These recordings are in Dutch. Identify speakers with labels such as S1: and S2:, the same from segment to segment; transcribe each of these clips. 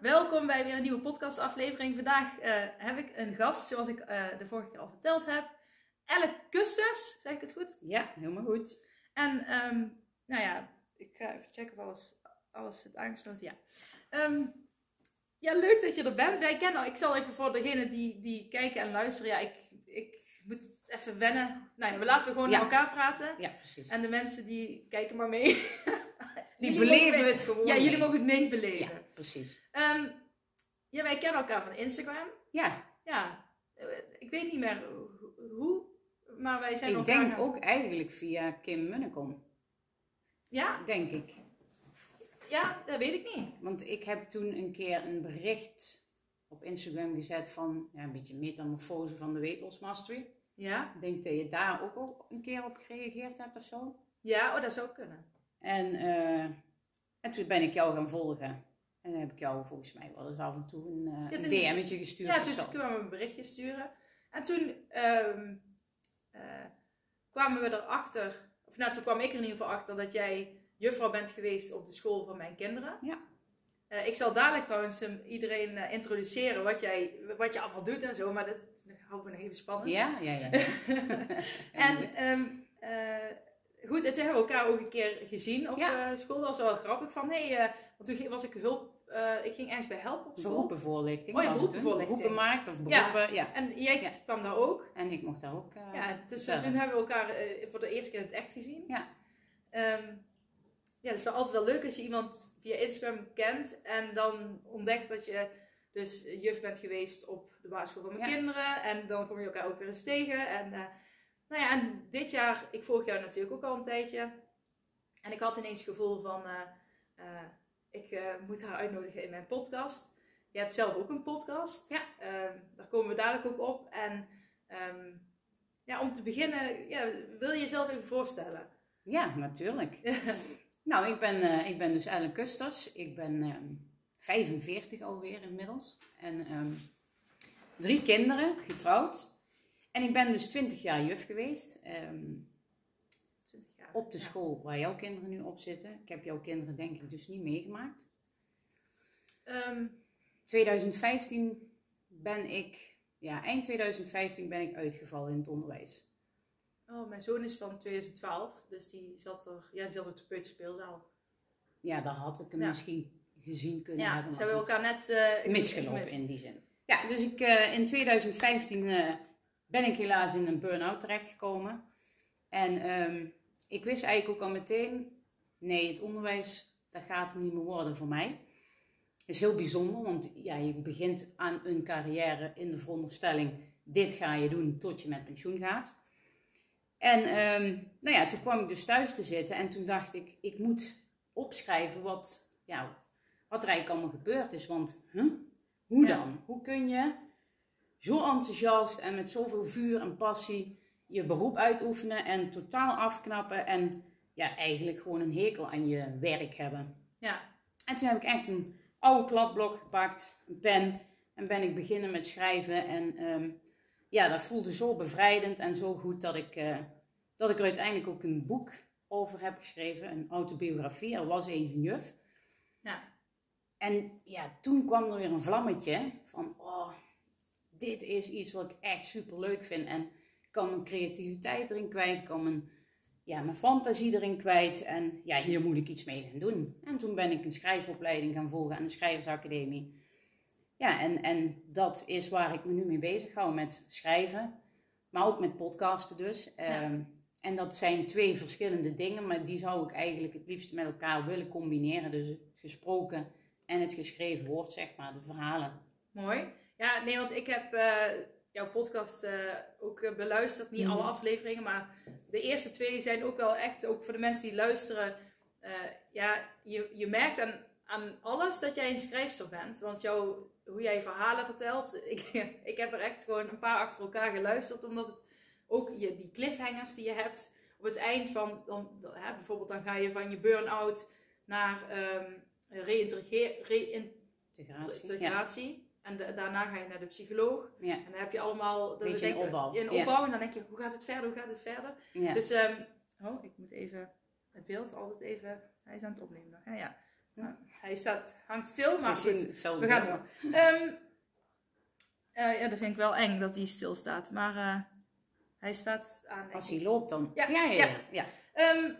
S1: Welkom bij weer een nieuwe podcastaflevering. Vandaag uh, heb ik een gast, zoals ik uh, de vorige keer al verteld heb. Elle Kusters, zeg ik het goed?
S2: Ja, helemaal goed.
S1: En um, nou ja, ik ga even checken of alles, alles zit aangesloten. Ja. Um, ja, leuk dat je er bent. Wij kennen, ik zal even voor degenen die, die kijken en luisteren. Ja, ik, ik moet het even wennen. Nou ja, we laten we gewoon ja. met elkaar praten.
S2: Ja, precies.
S1: En de mensen die kijken maar mee.
S2: Die beleven het gewoon.
S1: Ja, jullie mogen het meebeleven.
S2: Ja, precies.
S1: Um, ja, wij kennen elkaar van Instagram.
S2: Ja.
S1: Ja. Ik weet niet meer hoe, maar wij zijn
S2: Ik denk ook eigenlijk via Kim Munnekom.
S1: Ja?
S2: Denk ik.
S1: Ja, dat weet ik niet.
S2: Want ik heb toen een keer een bericht op Instagram gezet van ja, een beetje metamorfose van de Weight Loss Mastery.
S1: Ja.
S2: Ik denk dat je daar ook al een keer op gereageerd hebt of zo.
S1: Ja, oh, dat zou kunnen.
S2: En, uh, en toen ben ik jou gaan volgen. En dan heb ik jou volgens mij wel eens af en toe een, uh, ja, toen, een DM'tje gestuurd.
S1: Ja, dus kwamen we een berichtje sturen. En toen um, uh, kwamen we erachter, of nou toen kwam ik er in ieder geval achter dat jij juffrouw bent geweest op de school van mijn kinderen.
S2: Ja.
S1: Uh, ik zal dadelijk trouwens iedereen uh, introduceren wat, jij, wat je allemaal doet en zo, maar dat houden we nog even spannend.
S2: Ja, ja, ja.
S1: en um, goed, en toen hebben we elkaar ook een keer gezien op
S2: Ja.
S1: uh, school. Dat was wel grappig. Van, hey, uh, want toen was ik hulp, uh, ik ging ergens bij help op school.
S2: Beroepenvoorlichting.
S1: Oh ja,
S2: het
S1: beroepenvoorlichting.
S2: Beroepen maakt of beroepen, ja.
S1: En jij
S2: Ja.
S1: kwam daar ook.
S2: En ik mocht daar ook uh,
S1: ja, dus
S2: vertellen.
S1: toen hebben we elkaar eh, voor de eerste keer in het echt gezien.
S2: Ja.
S1: Ehm, ja, dus wel altijd wel leuk als je iemand via Instagram kent en dan ontdekt dat je dus juf bent geweest op de basisschool van mijn
S2: Ja.
S1: kinderen. En dan kom je elkaar ook weer eens tegen. En, eh, nou ja, en dit jaar, ik volg jou natuurlijk ook al een tijdje. En ik had ineens het gevoel van, eh, eh, ik eh, moet haar uitnodigen in mijn podcast. Je hebt zelf ook een podcast.
S2: Ja.
S1: Ehm, daar komen we dadelijk ook op. En ehm, ja, om te beginnen, ja, wil je jezelf even voorstellen?
S2: Ja, natuurlijk. Nou, ik ben, ik ben dus Ellen Kusters. Ik ben ehm 45 alweer inmiddels. En ehm, drie kinderen, getrouwd. En ik ben dus 20 jaar juf geweest. ehm,
S1: 20 jaar.
S2: op de
S1: Ja.
S2: school waar jouw kinderen nu op zitten. Ik heb jouw kinderen denk ik dus niet meegemaakt.
S1: Ehm,
S2: 2015 ben ik, ja, eind 2015 ben ik uitgevallen in het onderwijs.
S1: oh, mijn zoon is van 2012, dus die zat er, ja, die zat op de peuterspeelzaal.
S2: Ja, daar had ik hem
S1: Ja.
S2: misschien gezien kunnen
S1: Ja,
S2: hebben.
S1: ze
S2: maar
S1: hebben elkaar net eh,
S2: misgelopen in die zin. Ja, dus ik, eh, in 2015 eh, ben ik helaas in een burn-out terechtgekomen. En ehm, ik wist eigenlijk ook al meteen, nee, het onderwijs, dat gaat hem niet meer worden voor mij. is heel bijzonder, want ja, je begint aan een carrière in de veronderstelling, dit ga je doen tot je met pensioen gaat. En ehm, nou ja, toen kwam ik dus thuis te zitten en toen dacht ik, ik moet opschrijven wat, ja, wat er eigenlijk allemaal gebeurd is. Want huh? hoe
S1: Ja.
S2: dan? Hoe kun je zo enthousiast en met zoveel vuur en passie je beroep uitoefenen en totaal afknappen en ja, eigenlijk gewoon een hekel aan je werk hebben?
S1: Ja,
S2: En toen heb ik echt een oude kladblok gepakt, een pen en ben ik beginnen met schrijven. En ehm, ja, dat voelde zo bevrijdend en zo goed dat ik, eh, dat ik er uiteindelijk ook een boek over heb geschreven, een autobiografie. Er was eens een juf.
S1: ja,
S2: En ja, toen kwam er weer een vlammetje van, oh, dit is iets wat ik echt super leuk vind. En ik kan mijn creativiteit erin kwijt, ik kan mijn, ja, mijn fantasie erin kwijt. En ja, hier moet ik iets mee gaan doen. En toen ben ik een schrijfopleiding gaan volgen aan de Schrijversacademie. Ja, en, en dat is waar ik me nu mee bezig hou, met schrijven. Maar ook met podcasten dus. Ehm, en dat zijn twee verschillende dingen, maar die zou ik eigenlijk het liefst met elkaar willen combineren. Dus het gesproken en het geschreven woord, zeg maar, de verhalen.
S1: mooi. Ja, nee, want ik heb, eh, jouw podcast eh, ook eh, beluisterd. Niet
S2: Mhm.
S1: alle afleveringen, maar de eerste twee zijn ook wel echt, ook voor de mensen die luisteren. ja, je, je merkt aan, aan alles dat jij een schrijfster bent. Want jouw, hoe jij verhalen vertelt, ik, ik heb er echt gewoon een paar achter elkaar geluisterd. Omdat het ook je, die cliffhangers die je hebt op het eind van, dan, dan, hè, bijvoorbeeld dan ga je van je burn-out naar ehm reïntegra-
S2: Integratie. Ja.
S1: En de- daarna ga je naar de psycholoog.
S2: Ja.
S1: En dan heb je allemaal...
S2: Beetje
S1: je-
S2: opbouw. Ja.
S1: opbouw. En dan denk je, hoe gaat het verder? Hoe gaat het verder?
S2: Ja.
S1: Dus, ehm, oh, ik moet even... Het beeld is altijd even... Hij is aan het opnemen nog. hè? Ja. Nou, hij staat, hangt stil, maar goed.
S2: hetzelfde.
S1: We gaan door. Ehm, eh, ja, dat vind ik wel eng dat hij stil staat. Maar eh, hij staat aan...
S2: Als hij loopt dan.
S1: Ja,
S2: ja, ja.
S1: ja.
S2: ja. ja.
S1: Ehm,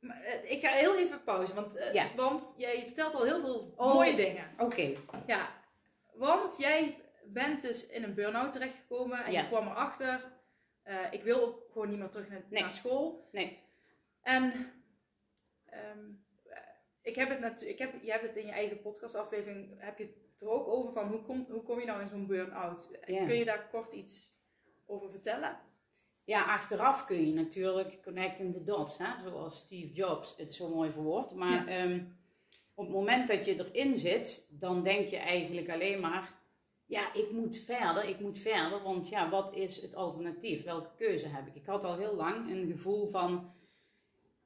S1: eh, ik ga heel even pauze, want,
S2: Ja.
S1: want jij vertelt al heel veel
S2: Oh.
S1: mooie dingen.
S2: Oké.
S1: Ja, want jij bent dus in een burn-out terechtgekomen en
S2: Ja.
S1: je kwam erachter. eh ik wil ook gewoon niet meer terug naar,
S2: Nee.
S1: naar school.
S2: Nee.
S1: En ehm, eh, ik heb het natuurlijk, ik heb, je hebt het in je eigen podcastaflevering, heb je het er ook over van hoe kom, hoe kom je nou in zo'n burn-out?
S2: Ja.
S1: Kun je daar kort iets over vertellen?
S2: Ja, achteraf kun je natuurlijk connecting the dots, hè? zoals Steve Jobs het zo mooi verwoordt. Maar ehm, op het moment dat je erin zit, dan denk je eigenlijk alleen maar, ja, ik moet verder, ik moet verder, want ja, wat is het alternatief? Welke keuze heb ik? Ik had al heel lang een gevoel van,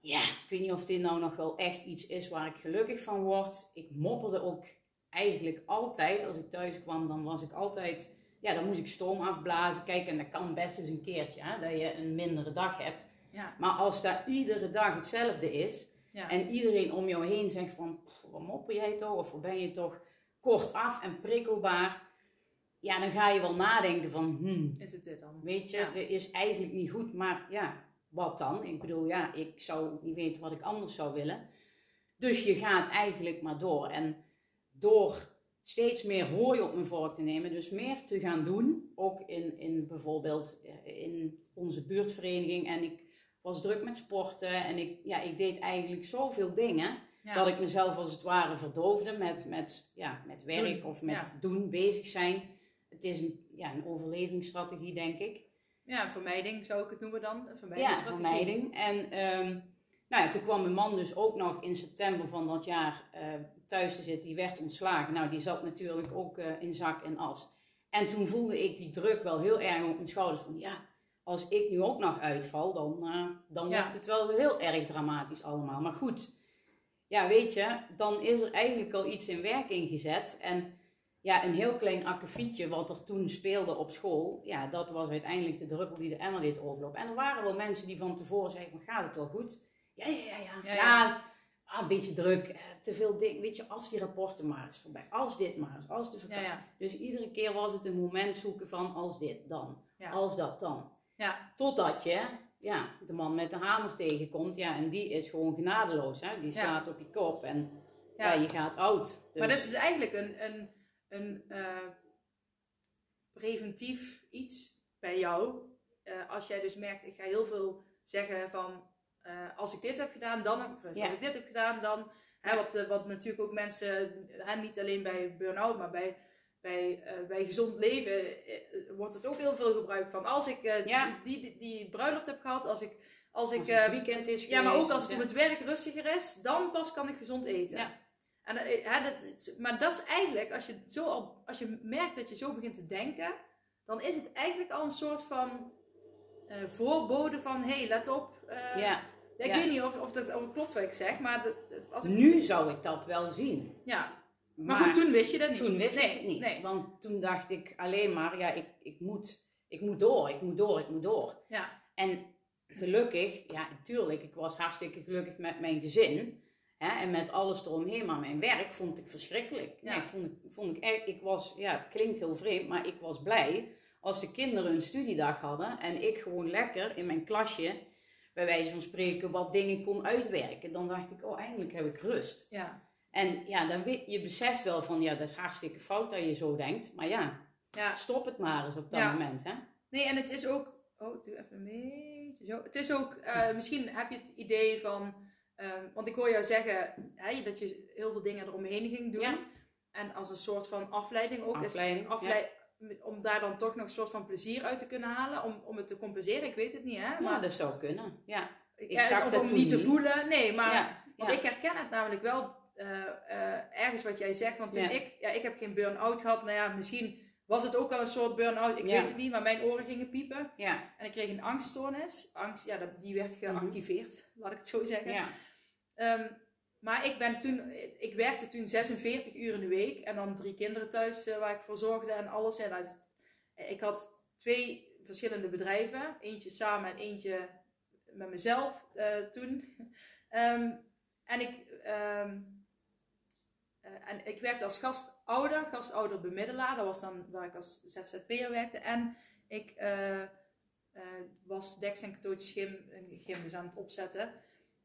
S2: ja, ik weet niet of dit nou nog wel echt iets is waar ik gelukkig van word. Ik mopperde ook eigenlijk altijd, als ik thuis kwam, dan was ik altijd ja, dan moest ik stoom afblazen. Kijk, en dat kan best eens een keertje, hè, dat je een mindere dag hebt.
S1: Ja.
S2: Maar als dat iedere dag hetzelfde is,
S1: Ja.
S2: en iedereen om jou heen zegt van, "Pff, wat mopper jij toch? Of ben je toch kortaf en prikkelbaar? Ja, dan ga je wel nadenken van, hmm,
S1: Is het dit dan?
S2: weet je,
S1: Ja.
S2: dit is eigenlijk niet goed. Maar ja, wat dan? Ik bedoel, ja, ik zou niet weten wat ik anders zou willen. Dus je gaat eigenlijk maar door. En door steeds meer hooi op mijn vork te nemen, dus meer te gaan doen, ook in, in bijvoorbeeld eh, in onze buurtvereniging. En ik was druk met sporten en ik, ja, ik deed eigenlijk zoveel dingen
S1: Ja.
S2: dat ik mezelf als het ware verdoofde met, met, ja, met werk
S1: Doen,
S2: of met
S1: ja.
S2: doen, bezig zijn. Het is een, ja, een overlevingsstrategie, denk ik.
S1: Ja, vermijding zou ik het noemen dan. Een
S2: Ja, vermijding. En ehm, nou ja, toen kwam mijn man dus ook nog in september van dat jaar eh, thuis te zitten. Die werd ontslagen. Nou, die zat natuurlijk ook eh, in zak en as. En toen voelde ik die druk wel heel erg op mijn schouders. Van ja, als ik nu ook nog uitval, dan, eh, dan
S1: Ja.
S2: wordt het wel heel erg dramatisch allemaal. Maar goed, ja, weet je, dan is er eigenlijk al iets in werking gezet. En ja, een heel klein akkefietje wat er toen speelde op school, ja, dat was uiteindelijk de druppel die de emmer deed overlopen. En er waren wel mensen die van tevoren zeiden van, gaat het wel goed? Ja, ja, ja, ja.
S1: Ja,
S2: ah, een beetje druk, eh, te veel dingen. Weet je, als die rapporten maar eens voorbij, als dit maar eens, als de vakantie.
S1: ja.
S2: Dus iedere keer was het een moment zoeken van, als dit, dan. Als dat, dan.
S1: Ja.
S2: Totdat je ja, de man met de hamer tegenkomt, ja, en die is gewoon genadeloos. Hè? Die
S1: Ja.
S2: slaat op je kop en
S1: Ja.
S2: je gaat oud. Dus-
S1: Maar dat is dus eigenlijk een, een, een eh, preventief iets bij jou. Eh, als jij dus merkt, ik ga heel veel zeggen van, eh, als ik dit heb gedaan, dan heb ik rust.
S2: Ja.
S1: Als ik dit heb gedaan, dan... Hè, wat, wat natuurlijk ook mensen, hè, niet alleen bij burn-out, maar bij, bij, eh, bij gezond leven eh, wordt het ook heel veel gebruikt van. Als ik eh,
S2: Ja.
S1: die, die, die bruiloft heb gehad, als ik... Als ik
S2: Als
S1: eh,
S2: het weekend is
S1: ja, maar ook als het
S2: ja.
S1: op het werk rustiger is, dan pas kan ik gezond eten.
S2: Ja.
S1: En, eh, hè, dat, maar dat is eigenlijk, als je, zo al, als je merkt dat je zo begint te denken, dan is het eigenlijk al een soort van eh, voorbode van, hé, hey, let op. eh,
S2: Ja.
S1: Ik
S2: ja.
S1: weet niet of, of dat klopt wat ik zeg, maar dat- als ik,
S2: Nu zou ik dat wel zien.
S1: Ja. Maar, goed, toen wist je dat niet.
S2: toen wist
S1: nee,
S2: ik het niet.
S1: Nee.
S2: Want toen dacht ik alleen maar, ja, ik, ik, moet, ik moet door, ik moet door, ik moet door.
S1: Ja.
S2: En gelukkig, ja, natuurlijk, ik was hartstikke gelukkig met mijn gezin. Hè, en met alles eromheen. Maar mijn werk vond ik verschrikkelijk.
S1: Ja.
S2: Nee, vond ik, vond ik echt, ik was, ja, het klinkt heel vreemd, maar ik was blij als de kinderen een studiedag hadden. En ik gewoon lekker in mijn klasje, bij wijze van spreken, wat dingen kon uitwerken. Dan dacht ik, oh, eindelijk heb ik rust.
S1: Ja.
S2: En ja, dan weet, je beseft wel van, ja, dat is hartstikke fout dat je zo denkt. Maar ja,
S1: ja.
S2: stop het maar eens op dat
S1: Ja.
S2: moment, hè.
S1: Nee, en het is ook. Oh, doe even beetje zo. Het is ook. eh, misschien heb je het idee van. ehm, want ik hoor jou zeggen hè, dat je heel veel dingen eromheen ging doen.
S2: Ja.
S1: En als een soort van afleiding ook.
S2: Afleiding,
S1: om daar dan toch nog een soort van plezier uit te kunnen halen, om, om het te compenseren. Ik weet het niet, hè?
S2: Ja,
S1: Maar
S2: dat zou kunnen. Ja.
S1: ik
S2: zag
S1: of
S2: dat
S1: om niet te voelen. Nee, maar want ik herken het namelijk wel eh, eh, ergens wat jij zegt. Want toen
S2: Ja.
S1: ik, ja, ik heb geen burn-out gehad. Nou ja, misschien was het ook wel een soort burn-out. Ik
S2: Ja.
S1: weet het niet, maar mijn oren gingen piepen.
S2: ja.
S1: En ik kreeg een angststoornis. Angst, ja, die werd geactiveerd, laat ik het zo zeggen.
S2: ja.
S1: Ehm, maar ik ben toen, ik werkte toen 46 uur in de week en dan drie kinderen thuis eh, waar ik voor zorgde en alles. En dat ik had twee verschillende bedrijven, eentje samen en eentje met mezelf toen. Ehm, en ik, ehm, eh, en ik werkte als gastouder, gastouder bemiddelaar. Dat was dan waar ik als ZZP'er werkte. En ik eh, eh, was Dex en Cadeautjes Gym, een gym dus aan het opzetten.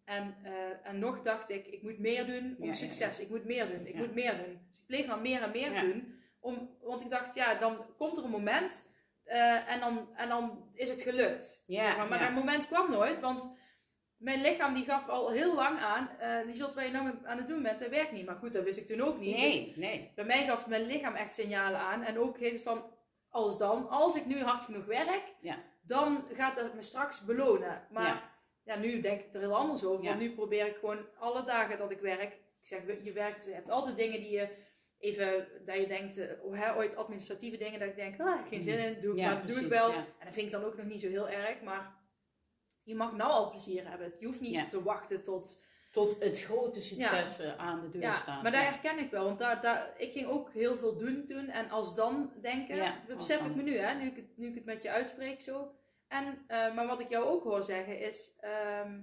S1: En, en nog dacht ik, ik moet meer doen om
S2: Ja, ja,
S1: succes. Ik moet meer doen, ik moet meer doen. Dus ik bleef maar meer en meer doen. Om, want ik dacht, ja, dan komt er een moment en, dan, en dan is het gelukt. Maar maar dat moment kwam nooit, want mijn lichaam die gaf al heel lang aan, eh die zult je nou aan het doen bent, dat werkt niet. Maar goed, dat wist ik toen ook niet. Dus
S2: Nee, nee.
S1: bij mij gaf mijn lichaam echt signalen aan. En ook het van, als dan, als ik nu hard genoeg werk,
S2: Ja.
S1: dan gaat dat me straks belonen. Maar ja.
S2: Ja.
S1: nu denk ik er heel anders over.
S2: Ja.
S1: Want nu probeer ik gewoon alle dagen dat ik werk. Ik zeg, je werkt, je hebt altijd dingen die je even, dat je denkt, eh, oh, hè, ooit administratieve dingen, dat ik denk, ah, geen zin in, doe ik, maar dat doe ik wel. En dat vind ik dan ook nog niet zo heel erg, maar je mag nou al plezier hebben. Je hoeft niet
S2: Ja.
S1: te wachten tot
S2: Tot het grote succes aan de deur
S1: ja,
S2: staat.
S1: maar daar herken ik wel. Want daar, daar, ik ging ook heel veel doen toen. En als dan denken, dat besef
S2: dan.
S1: ik me nu, hè, nu, ik het, nu ik het met je uitspreek zo. En, eh, maar wat ik jou ook hoor zeggen is, ehm,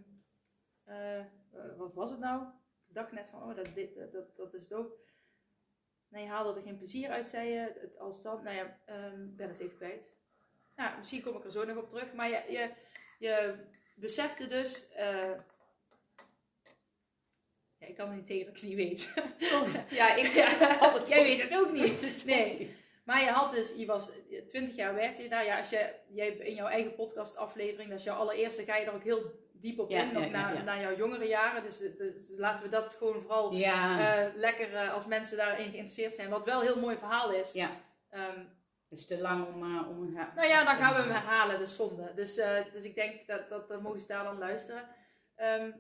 S1: eh, eh, wat was het nou? Ik dacht net van, oh, dat, dit, dat, dat, is het ook. Nee, je haalde er geen plezier uit, zei je. Het, als dan, nou ja, ehm, ik ben het even kwijt. Nou, misschien kom ik er zo nog op terug. Maar je, je, je besefte dus... eh, ja, ik kan het niet tegen dat ik het niet weet.
S2: ja, ik
S1: Ja, jij weet het ook niet. Nee. Maar je had dus, je was 20 jaar werkte je daar. Ja, als je, jij in jouw eigen podcastaflevering, dat is jouw allereerste, ga je er ook heel diep op
S2: Ja,
S1: in,
S2: ja, ja,
S1: naar, naar jouw jongere jaren. Dus, dus laten we dat gewoon vooral eh, lekker eh, als mensen daarin geïnteresseerd zijn. Wat wel een heel mooi verhaal is.
S2: ja. Het is te lang om, eh, om een
S1: nou ja, dan gaan we hem herhalen, dus zonde. Dus, eh, dus ik denk dat, dat, dat mogen ze daar dan luisteren. Ehm,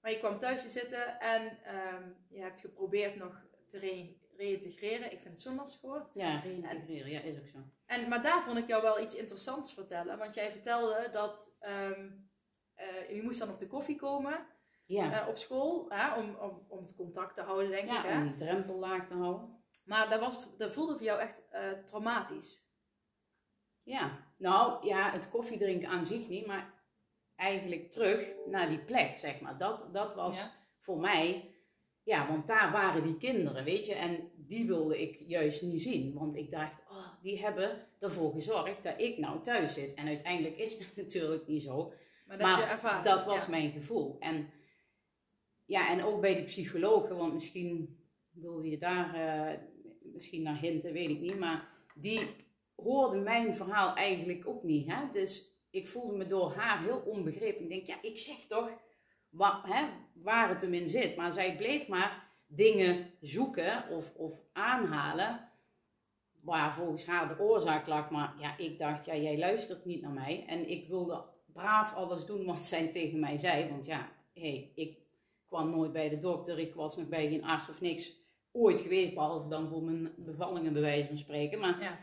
S1: maar je kwam thuis te zitten en ehm, je hebt geprobeerd nog te re- reïntegreren. Ik vind het zo'n lastig woord.
S2: Ja, reïntegreren, ja, is ook zo.
S1: En, maar daar vond ik jou wel iets interessants vertellen. Want jij vertelde dat ehm, eh, je moest dan op de koffie komen
S2: Ja,
S1: op school. Om, om, om het contact te houden, denk ik.
S2: ja om die drempel laag te houden.
S1: Maar dat, was, dat voelde voor jou echt eh, traumatisch.
S2: Ja, nou ja, het koffiedrinken aan zich niet, maar eigenlijk terug naar die plek, zeg maar. Dat, dat was
S1: Ja.
S2: voor mij, ja, want daar waren die kinderen, weet je, en die wilde ik juist niet zien. Want ik dacht, oh, die hebben ervoor gezorgd dat ik nou thuis zit. En uiteindelijk is dat natuurlijk niet zo.
S1: Maar dat is je
S2: Maar
S1: ervaring.
S2: dat was
S1: ja.
S2: mijn gevoel. En ja, en ook bij de psychologen, want misschien wilde je daar eh, misschien naar hinten, weet ik niet. Maar die hoorde mijn verhaal eigenlijk ook niet. Hè? Dus ik voelde me door haar heel onbegrepen. Ik denk, ja, ik zeg toch wa- hè, waar het hem in zit. Maar zij bleef maar dingen zoeken of, of aanhalen waar volgens haar de oorzaak lag. Maar ja, ik dacht, ja, jij luistert niet naar mij. En ik wilde braaf alles doen wat zij tegen mij zei. Want ja, hey, ik kwam nooit bij de dokter. Ik was nog bij geen arts of niks ooit geweest. Behalve dan voor mijn bevallingen bij wijze van spreken. Maar
S1: Ja.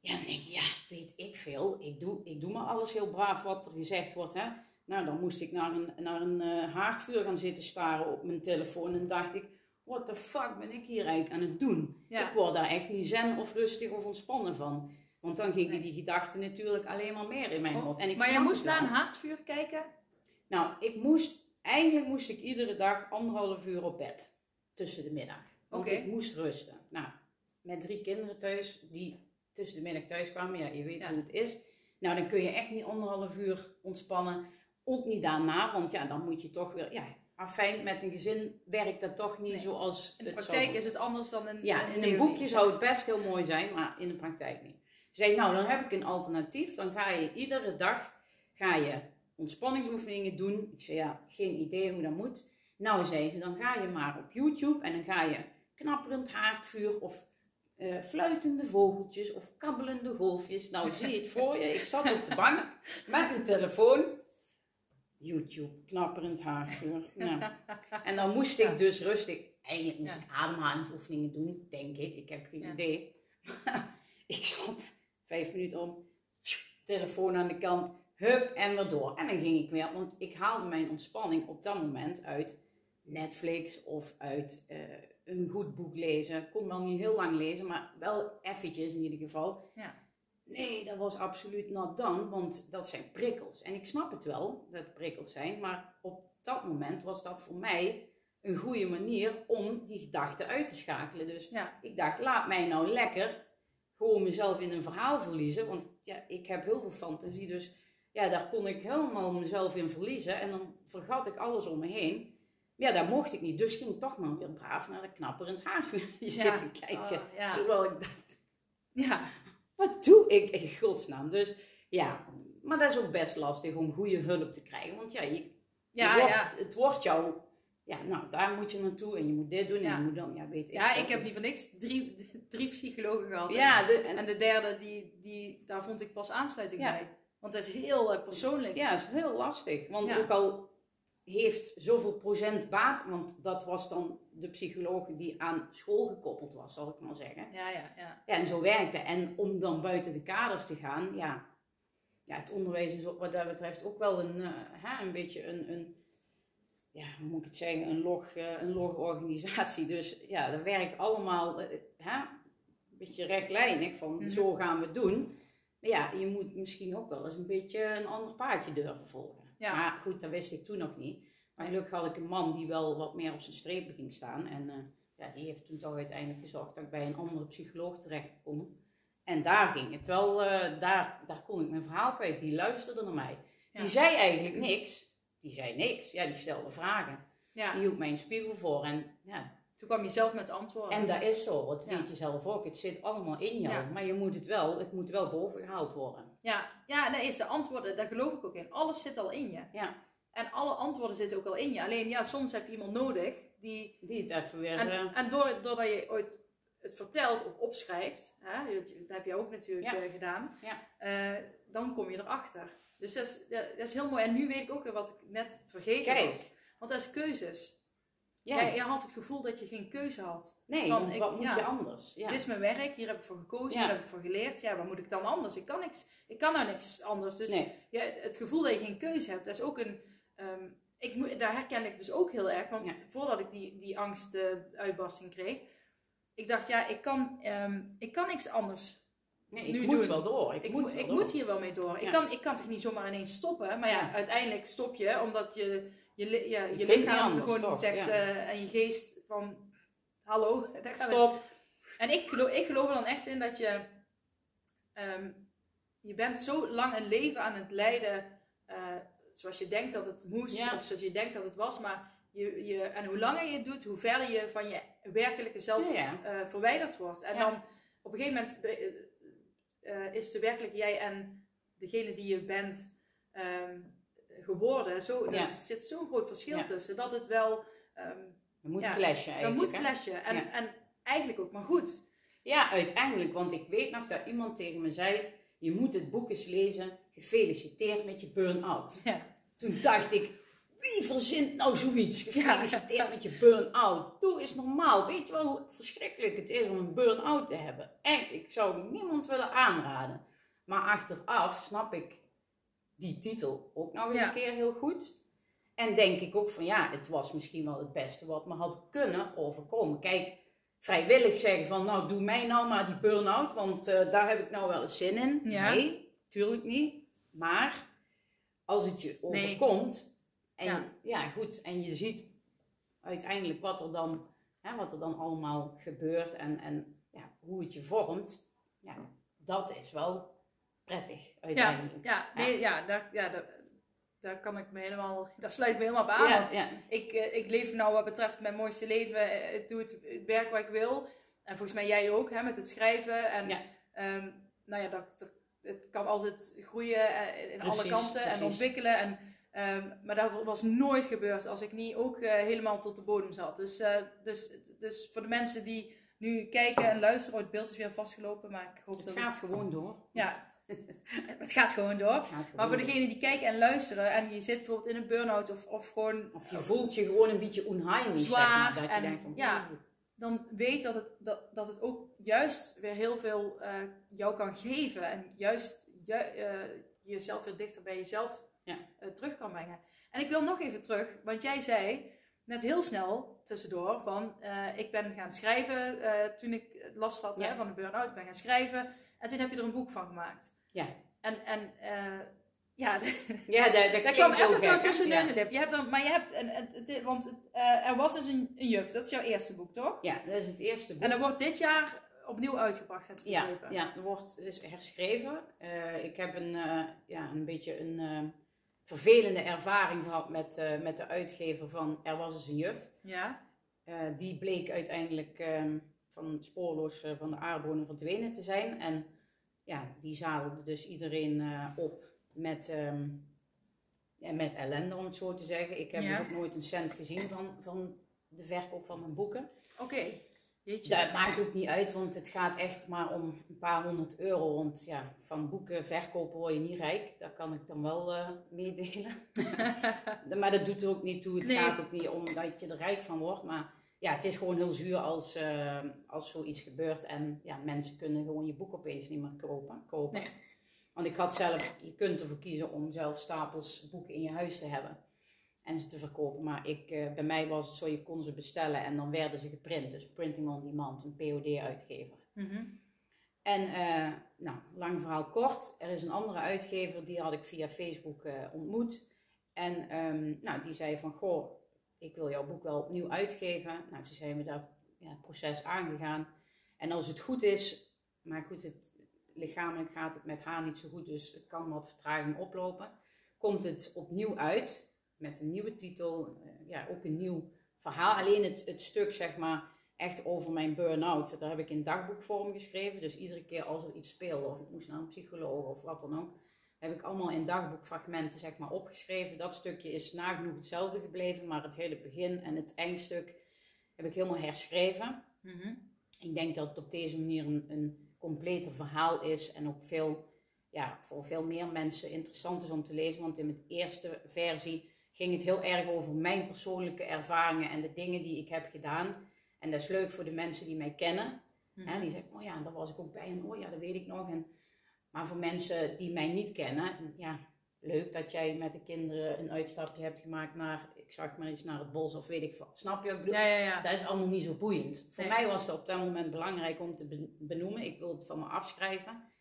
S2: ja, dan denk ik, ja, weet ik veel. Ik doe, ik doe maar alles heel braaf wat er gezegd wordt. Hè? Nou, dan moest ik naar een, naar een eh, haardvuur gaan zitten staren op mijn telefoon. En dacht ik, what the fuck ben ik hier eigenlijk aan het doen?
S1: Ja.
S2: Ik word daar echt niet zen of rustig of ontspannen van. Want dan gingen die gedachten natuurlijk alleen maar meer in mijn
S1: Oh,
S2: hoofd. En ik
S1: maar je moest naar een haardvuur kijken.
S2: Nou, ik moest, eigenlijk moest ik iedere dag anderhalf uur op bed. Tussen de middag. Want ik moest rusten. Nou, met drie kinderen thuis, die tussen de middag thuis kwamen. Ja, je weet
S1: Ja.
S2: hoe het is. Nou, dan kun je echt niet anderhalf uur ontspannen. Ook niet daarna, want ja, dan moet je toch weer... Ja, afijn, met een gezin werkt dat toch niet
S1: Nee.
S2: zoals
S1: In de praktijk is het anders dan in,
S2: Ja,
S1: in
S2: in een boekje zou het best heel mooi zijn, maar in de praktijk niet. Ze zei, nou, dan heb ik een alternatief. Dan ga je iedere dag ga je ontspanningsoefeningen doen. Ik zei, ja, geen idee hoe dat moet. Nou, zei ze, dan ga je maar op YouTube en dan ga je knapperend haardvuur of eh, fluitende vogeltjes of kabbelende golfjes. Nou, zie je het voor je. Ik zat op de bank met mijn telefoon. YouTube, knapperend haarvuur. Ja. En dan moest ik dus rustig, eigenlijk moest ik ademhalingsoefeningen doen, denk ik. Ik heb geen
S1: Ja.
S2: idee. ik zat vijf minuten om, telefoon aan de kant, hup en weer door. En dan ging ik weer, want ik haalde mijn ontspanning op dat moment uit Netflix of uit eh, een goed boek lezen. Ik kon wel niet heel lang lezen, maar wel eventjes in ieder geval.
S1: Ja.
S2: Nee, dat was absoluut not done, want dat zijn prikkels. En ik snap het wel, dat prikkels zijn, maar op dat moment was dat voor mij een goede manier om die gedachten uit te schakelen. Dus
S1: Ja.
S2: ik dacht, laat mij nou lekker gewoon mezelf in een verhaal verliezen. Want ja, ik heb heel veel fantasie, dus ja, daar kon ik helemaal mezelf in verliezen. En dan vergat ik alles om me heen. Ja, dat mocht ik niet, dus ging ik toch maar weer braaf naar de knapperend haarvuur
S1: Ja.
S2: zitten kijken.
S1: Oh, ja.
S2: Terwijl ik dacht,
S1: Ja.
S2: wat doe ik in godsnaam? Dus ja, maar dat is ook best lastig om goede hulp te krijgen. Want ja, je,
S1: Ja,
S2: wordt,
S1: ja.
S2: het wordt jou... Ja, nou, daar moet je naartoe en je moet dit doen en
S1: Ja.
S2: je moet dan... Ja, weet ik
S1: Ja, ik heb niet voor niks drie, drie psychologen gehad.
S2: Ja, de, en,
S1: En de derde, die, die, daar vond ik pas aansluiting bij. Want dat is heel eh, persoonlijk.
S2: ja, is heel lastig. Want ook al heeft zoveel procent baat... Want dat was dan de psycholoog die aan school gekoppeld was, zal ik maar zeggen.
S1: ja, ja. ja.
S2: Ja, en zo werkte. En om dan buiten de kaders te gaan, ja... Ja, het onderwijs is wat dat betreft ook wel een, eh, hè, een beetje een... een ja, hoe moet ik het zeggen, een log, eh, een log organisatie. Dus ja, dat werkt allemaal eh, hè, een beetje rechtlijnig van
S1: Mhm.
S2: zo gaan we het doen. Maar ja, je moet misschien ook wel eens een beetje een ander paadje durven volgen.
S1: Ja.
S2: Maar goed, dat wist ik toen nog niet. Maar gelukkig had ik een man die wel wat meer op zijn strepen ging staan. En eh, ja, die heeft toen toch uiteindelijk gezorgd dat ik bij een andere psycholoog terecht kon. En daar ging het wel, eh, daar, daar kon ik mijn verhaal kwijt. Die luisterde naar mij.
S1: Ja.
S2: Die zei eigenlijk niks. Die zei niks. Ja, die stelde vragen.
S1: ja.
S2: Die hield mij een spiegel voor. En, ja,
S1: Toen kwam je zelf met antwoorden.
S2: en dat is zo. Dat
S1: Ja.
S2: weet je zelf ook. Het zit allemaal in jou.
S1: Ja.
S2: Maar je moet het wel, het moet wel bovengehaald worden.
S1: Ja, ja, dat is de antwoorden, daar geloof ik ook in. Alles zit al in je.
S2: Ja,
S1: En alle antwoorden zitten ook al in je. Alleen ja, soms heb je iemand nodig die.
S2: die het even weer...
S1: En,
S2: eh,
S1: en door, doordat je ooit het vertelt of opschrijft, hè, dat heb je ook natuurlijk
S2: Ja.
S1: eh, gedaan,
S2: Ja.
S1: eh, dan kom je erachter. Dus dat is, dat dat is heel mooi. En nu weet ik ook weer wat ik net vergeten
S2: Kijk.
S1: was. Want dat is keuzes.
S2: Ja.
S1: Jij, jij had het gevoel dat je geen keuze had.
S2: nee,
S1: van,
S2: want
S1: ik-
S2: wat moet
S1: ja.
S2: je anders? Ja.
S1: Dit is mijn werk, hier heb ik voor gekozen, hier heb ik voor geleerd. Ja, wat moet ik dan anders? Ik kan niks. Ik kan nou niks anders. Dus
S2: nee.
S1: ja, het gevoel dat je geen keuze hebt, dat is ook een. ehm, ik, daar herken ik dus ook heel erg. Want voordat ik die, die angstuitbarsting kreeg, ik dacht, ja, ik kan, ehm, ik kan niks anders.
S2: nee, ik
S1: nu
S2: moet
S1: doen.
S2: wel door. Ik,
S1: Ik,
S2: moet, wel
S1: ik
S2: door.
S1: moet hier wel mee door. Ik, kan, ik kan toch niet zomaar ineens stoppen. Maar ja,
S2: Ja.
S1: uiteindelijk stop je, omdat je, je, ja, je
S2: niet
S1: lichaam
S2: anders,
S1: gewoon
S2: toch?
S1: zegt
S2: Ja.
S1: eh, en je geest van, hallo, daar gaan we
S2: Stop.
S1: en ik geloof, ik geloof er dan echt in dat je. ehm, je bent zo lang een leven aan het leiden. eh, zoals je denkt dat het moest.
S2: Ja.
S1: Of zoals je denkt dat het was. Maar je, je, en hoe langer je het doet, hoe verder je van je werkelijke zelf
S2: Ja,
S1: eh, verwijderd wordt. En dan op een gegeven moment is de werkelijk jij en degene die je bent ehm, geworden. Zo. Er zit zo'n groot verschil tussen. Dat het wel. ehm
S2: Je moet
S1: Ja,
S2: clashen
S1: dat
S2: eigenlijk.
S1: moet clashen. En, en eigenlijk ook maar goed.
S2: Ja, uiteindelijk. Want ik weet nog dat iemand tegen me zei... Je moet het boek eens lezen. Gefeliciteerd met je burn-out.
S1: Ja.
S2: Toen dacht ik... Wie verzint nou zoiets? Gefeliciteerd met je burn-out. Doe eens normaal. Weet je wel hoe verschrikkelijk het is om een burn-out te hebben? Echt, ik zou niemand willen aanraden. Maar achteraf snap ik die titel ook nog eens
S1: Ja.
S2: een keer heel goed. En denk ik ook van ja, het was misschien wel het beste wat me had kunnen overkomen. Kijk, vrijwillig zeggen van nou doe mij nou maar die burn-out, want eh, daar heb ik nou wel eens zin in.
S1: Ja.
S2: Nee, tuurlijk niet. Maar als het je
S1: Nee.
S2: overkomt en
S1: Ja.
S2: ja. goed, en je ziet uiteindelijk wat er dan, hè, wat er dan allemaal gebeurt en, en ja, hoe het je vormt, ja, dat is wel prettig uiteindelijk.
S1: Ja, nee, ja. daar, ja daar, daar kan ik me helemaal, daar sluit me helemaal bij aan.
S2: Ja,
S1: Want
S2: ja.
S1: ik, eh, ik leef nou wat betreft mijn mooiste leven. eh, Ik doe het, het werk wat ik wil. En volgens mij jij ook, hè, met het schrijven. En
S2: Ja.
S1: ehm, nou ja, dat, het kan altijd groeien eh, in alle
S2: Precies,
S1: kanten en ontwikkelen. En, ehm, maar dat was nooit gebeurd als ik niet ook helemaal tot de bodem zat. Dus, dus, dus voor de mensen die nu kijken en luisteren. Oh, het beeld is weer vastgelopen, maar ik hoop
S2: Het
S1: dat
S2: gaat
S1: het...
S2: gewoon door.
S1: Ja, het gaat gewoon door.
S2: Het gaat gewoon
S1: Maar voor degenen die kijken en luisteren en je zit bijvoorbeeld in een burn-out of, of gewoon
S2: Of je voelt je gewoon een beetje onheimisch,
S1: Zwaar
S2: zeg maar. Dat je
S1: en-
S2: denkt van,
S1: ja. dan weet dat het, dat, dat het ook juist weer heel veel eh, jou kan geven. En juist ju- eh, jezelf weer dichter bij jezelf
S2: Ja.
S1: eh, terug kan brengen. En ik wil nog even terug, want jij zei net heel snel tussendoor van ik ben gaan schrijven toen ik last had
S2: Ja.
S1: hè, van de burn-out. Ik ben gaan schrijven en toen heb je er een boek van gemaakt.
S2: Ja.
S1: En, en eh, ja,
S2: Ja, dat, dat
S1: daar kwam
S2: zo
S1: even
S2: gek,
S1: door
S2: hè?
S1: tussen
S2: ja.
S1: de lip. Je hebt er, maar je hebt, een, een- het- want eh, er was dus een, een juf, dat is jouw eerste boek, toch?
S2: Ja, dat is het eerste boek.
S1: En dat wordt dit jaar opnieuw uitgebracht, heb ik
S2: Ja,
S1: begrepen.
S2: ja, er wordt dus herschreven. Eh, ik heb een, ja, een beetje een vervelende ervaring gehad met, met de uitgever van Er was eens een juf.
S1: Ja?
S2: Die bleek uiteindelijk ehm, van spoorloos van de aardbodem verdwenen te zijn. En ja, die zadelde dus iedereen eh, op met, ehm, ja, met ellende, om het zo te zeggen. Ik heb
S1: Ja.
S2: dus ook nooit een cent gezien van, van de verkoop van mijn boeken.
S1: Oké. Jeetje.
S2: Dat maakt ook niet uit, want het gaat echt maar om een paar honderd euro. Want ja, van boeken verkopen word je niet rijk. Dat kan ik dan wel eh, meedelen. maar dat doet er ook niet toe. Het
S1: Nee.
S2: gaat ook niet om dat je er rijk van wordt. Maar ja, het is gewoon heel zuur als, eh, als zoiets gebeurt. En ja, mensen kunnen gewoon je boek opeens niet meer kopen. kopen.
S1: Nee.
S2: Want ik had zelf, je kunt ervoor kiezen om zelf stapels boeken in je huis te hebben. En ze te verkopen. Maar ik, eh, bij mij was het zo, je kon ze bestellen en dan werden ze geprint. Dus printing on demand, een POD-uitgever.
S1: Mhm.
S2: En eh, nou, lang verhaal kort. Er is een andere uitgever, die had ik via Facebook eh, ontmoet. En ehm, nou, die zei van, goh, ik wil jouw boek wel opnieuw uitgeven. Nou, toen zijn we daar ja, proces aangegaan. En als het goed is, maar goed, het, lichamelijk gaat het met haar niet zo goed, dus het kan wat vertraging oplopen. Komt het opnieuw uit, met een nieuwe titel, eh, ja, ook een nieuw verhaal. Alleen het, het stuk, zeg maar, echt over mijn burn-out. Daar heb ik in dagboekvorm geschreven. Dus iedere keer als er iets speelde, of ik moest naar een psycholoog of wat dan ook, heb ik allemaal in dagboekfragmenten zeg maar opgeschreven. Dat stukje is nagenoeg hetzelfde gebleven, maar het hele begin en het eindstuk heb ik helemaal herschreven.
S1: Mhm.
S2: Ik denk dat het op deze manier een, een completer verhaal is en ook veel, ja, voor veel meer mensen interessant is om te lezen. Want in mijn eerste versie ging het heel erg over mijn persoonlijke ervaringen en de dingen die ik heb gedaan. En dat is leuk voor de mensen die mij kennen.
S1: Mhm.
S2: Hè, die zeggen, oh ja, daar was ik ook bij en oh ja, dat weet ik nog. En, maar voor mensen die mij niet kennen, ja, leuk dat jij met de kinderen een uitstapje hebt gemaakt naar, ik zag maar iets, naar het bos of weet ik wat. Snap je bedoel?
S1: Ja, ja, ja.
S2: Dat is allemaal niet zo boeiend. Voor
S1: Nee.
S2: mij was het op dat moment belangrijk om te be- benoemen. Ik wil het van me afschrijven.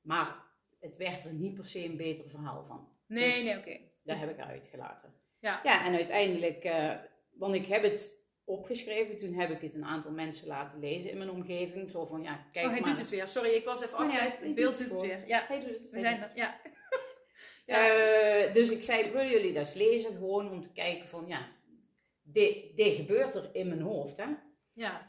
S2: Maar het werd er niet per se een beter verhaal van.
S1: Nee,
S2: Dus-
S1: nee, oké.
S2: Dat heb ik eruit gelaten.
S1: Ja.
S2: Ja, en uiteindelijk, eh, want ik heb het opgeschreven. Toen heb ik het een aantal mensen laten lezen in mijn omgeving. Zo van, ja, kijk
S1: oh, hij
S2: maar.
S1: doet het weer. Sorry, ik was even
S2: Oh, ja,
S1: het beeld doet het weer. Ja,
S2: Hij doet het.
S1: we zijn er. Ja. ja.
S2: Eh, dus ik zei, willen jullie dat eens lezen? Gewoon om te kijken van, ja, dit, dit gebeurt er in mijn hoofd, hè?
S1: ja.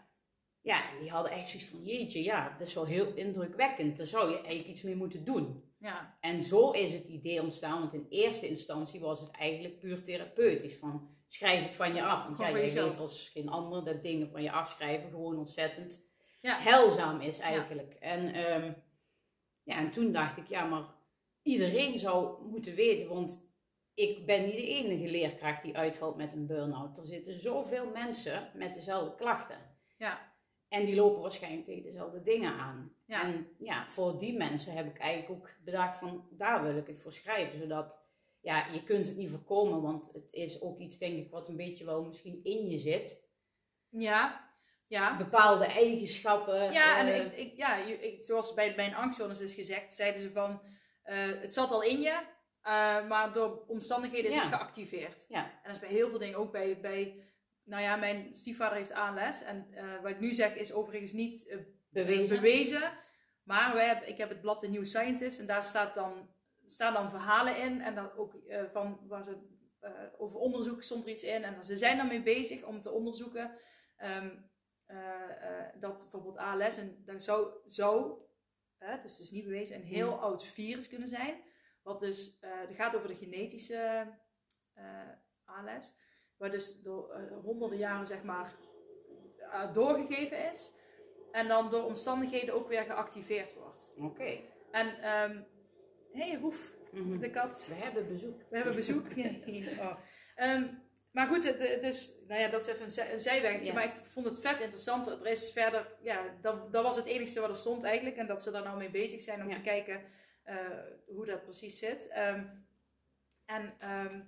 S2: Ja, en die hadden echt zoiets van, jeetje, ja, dat is wel heel indrukwekkend. Daar zou je eigenlijk iets mee moeten doen.
S1: Ja.
S2: En zo is het idee ontstaan, want in eerste instantie was het eigenlijk puur therapeutisch. Van, schrijf het van je af. Want jij weet als geen ander dat dingen van je afschrijven gewoon ontzettend
S1: Ja.
S2: heilzaam is eigenlijk. En, ehm, ja, en toen dacht ik, ja, maar iedereen zou moeten weten, want ik ben niet de enige leerkracht die uitvalt met een burn-out. Er zitten zoveel mensen met dezelfde klachten.
S1: Ja.
S2: En die lopen waarschijnlijk tegen dezelfde dingen aan.
S1: Ja.
S2: En ja, voor die mensen heb ik eigenlijk ook bedacht van, daar wil ik het voor schrijven. Zodat, ja, je kunt het niet voorkomen, want het is ook iets, denk ik, wat een beetje wel misschien in je zit.
S1: Ja. Ja.
S2: Bepaalde eigenschappen.
S1: Ja, en
S2: eh,
S1: ik, ik, ja, ik, zoals bij, een angstjournalis is gezegd, zeiden ze van, eh, het zat al in je, eh, maar door omstandigheden is
S2: Ja.
S1: het geactiveerd.
S2: Ja.
S1: En dat is bij heel veel dingen, ook bij, bij nou ja, mijn stiefvader heeft ALS. En wat ik nu zeg is overigens niet
S2: bewezen.
S1: bewezen. Maar wij hebben, ik heb het blad The New Scientist en daar staat dan, staan dan verhalen in. En dan ook eh, van waar ze eh, over onderzoek stond er iets in. En ze zijn daarmee bezig om te onderzoeken ehm, eh, dat bijvoorbeeld ALS, en dat zou, het is dus niet bewezen, een heel
S2: Hmm.
S1: oud virus kunnen zijn. Wat dus, het gaat over de genetische ALS. Waar dus door honderden jaren zeg maar doorgegeven is. En dan door omstandigheden ook weer geactiveerd wordt.
S2: Oké.
S1: En, ehm hey Roef,
S2: Mhm.
S1: de kat.
S2: We hebben bezoek.
S1: We hebben bezoek. oh. Ehm, maar goed, het, het is, nou ja, dat is even een, zij, een zijwegje.
S2: Ja.
S1: Maar ik vond het vet interessant. Er is verder, ja, dat, dat was het enigste wat er stond eigenlijk. En dat ze daar nou mee bezig zijn om
S2: Ja.
S1: te kijken eh, hoe dat precies zit. Ehm, en, ehm,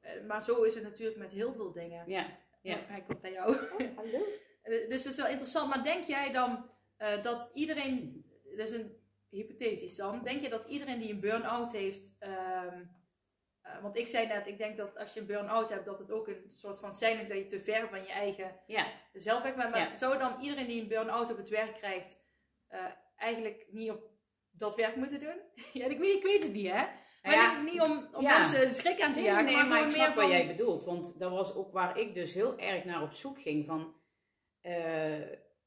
S1: eh, maar zo is het natuurlijk met heel veel dingen.
S2: Ja. Ja.
S1: Oh, hij komt bij jou.
S2: Hallo.
S1: Eh, dus dat is wel interessant. Maar denk jij dan eh, dat iedereen, is een hypothetisch dan, denk je dat iedereen die een burn-out heeft, ehm, eh, want ik zei net, ik denk dat als je een burn-out hebt, dat het ook een soort van zijn is dat je te ver van je eigen
S2: Ja.
S1: zelf weg bent. Maar
S2: Ja.
S1: zou dan iedereen die een burn-out op het werk krijgt, eh, eigenlijk niet op dat werk moeten doen? ja, ik weet, ik weet het niet, hè? Maar
S2: Ja.
S1: niet, niet om, om mensen schrik aan te
S2: Nee,
S1: jagen,
S2: nee,
S1: maar,
S2: maar ik snap
S1: meer
S2: wat
S1: van...
S2: jij bedoelt. Want dat was ook waar ik dus heel erg naar op zoek ging. Van, eh,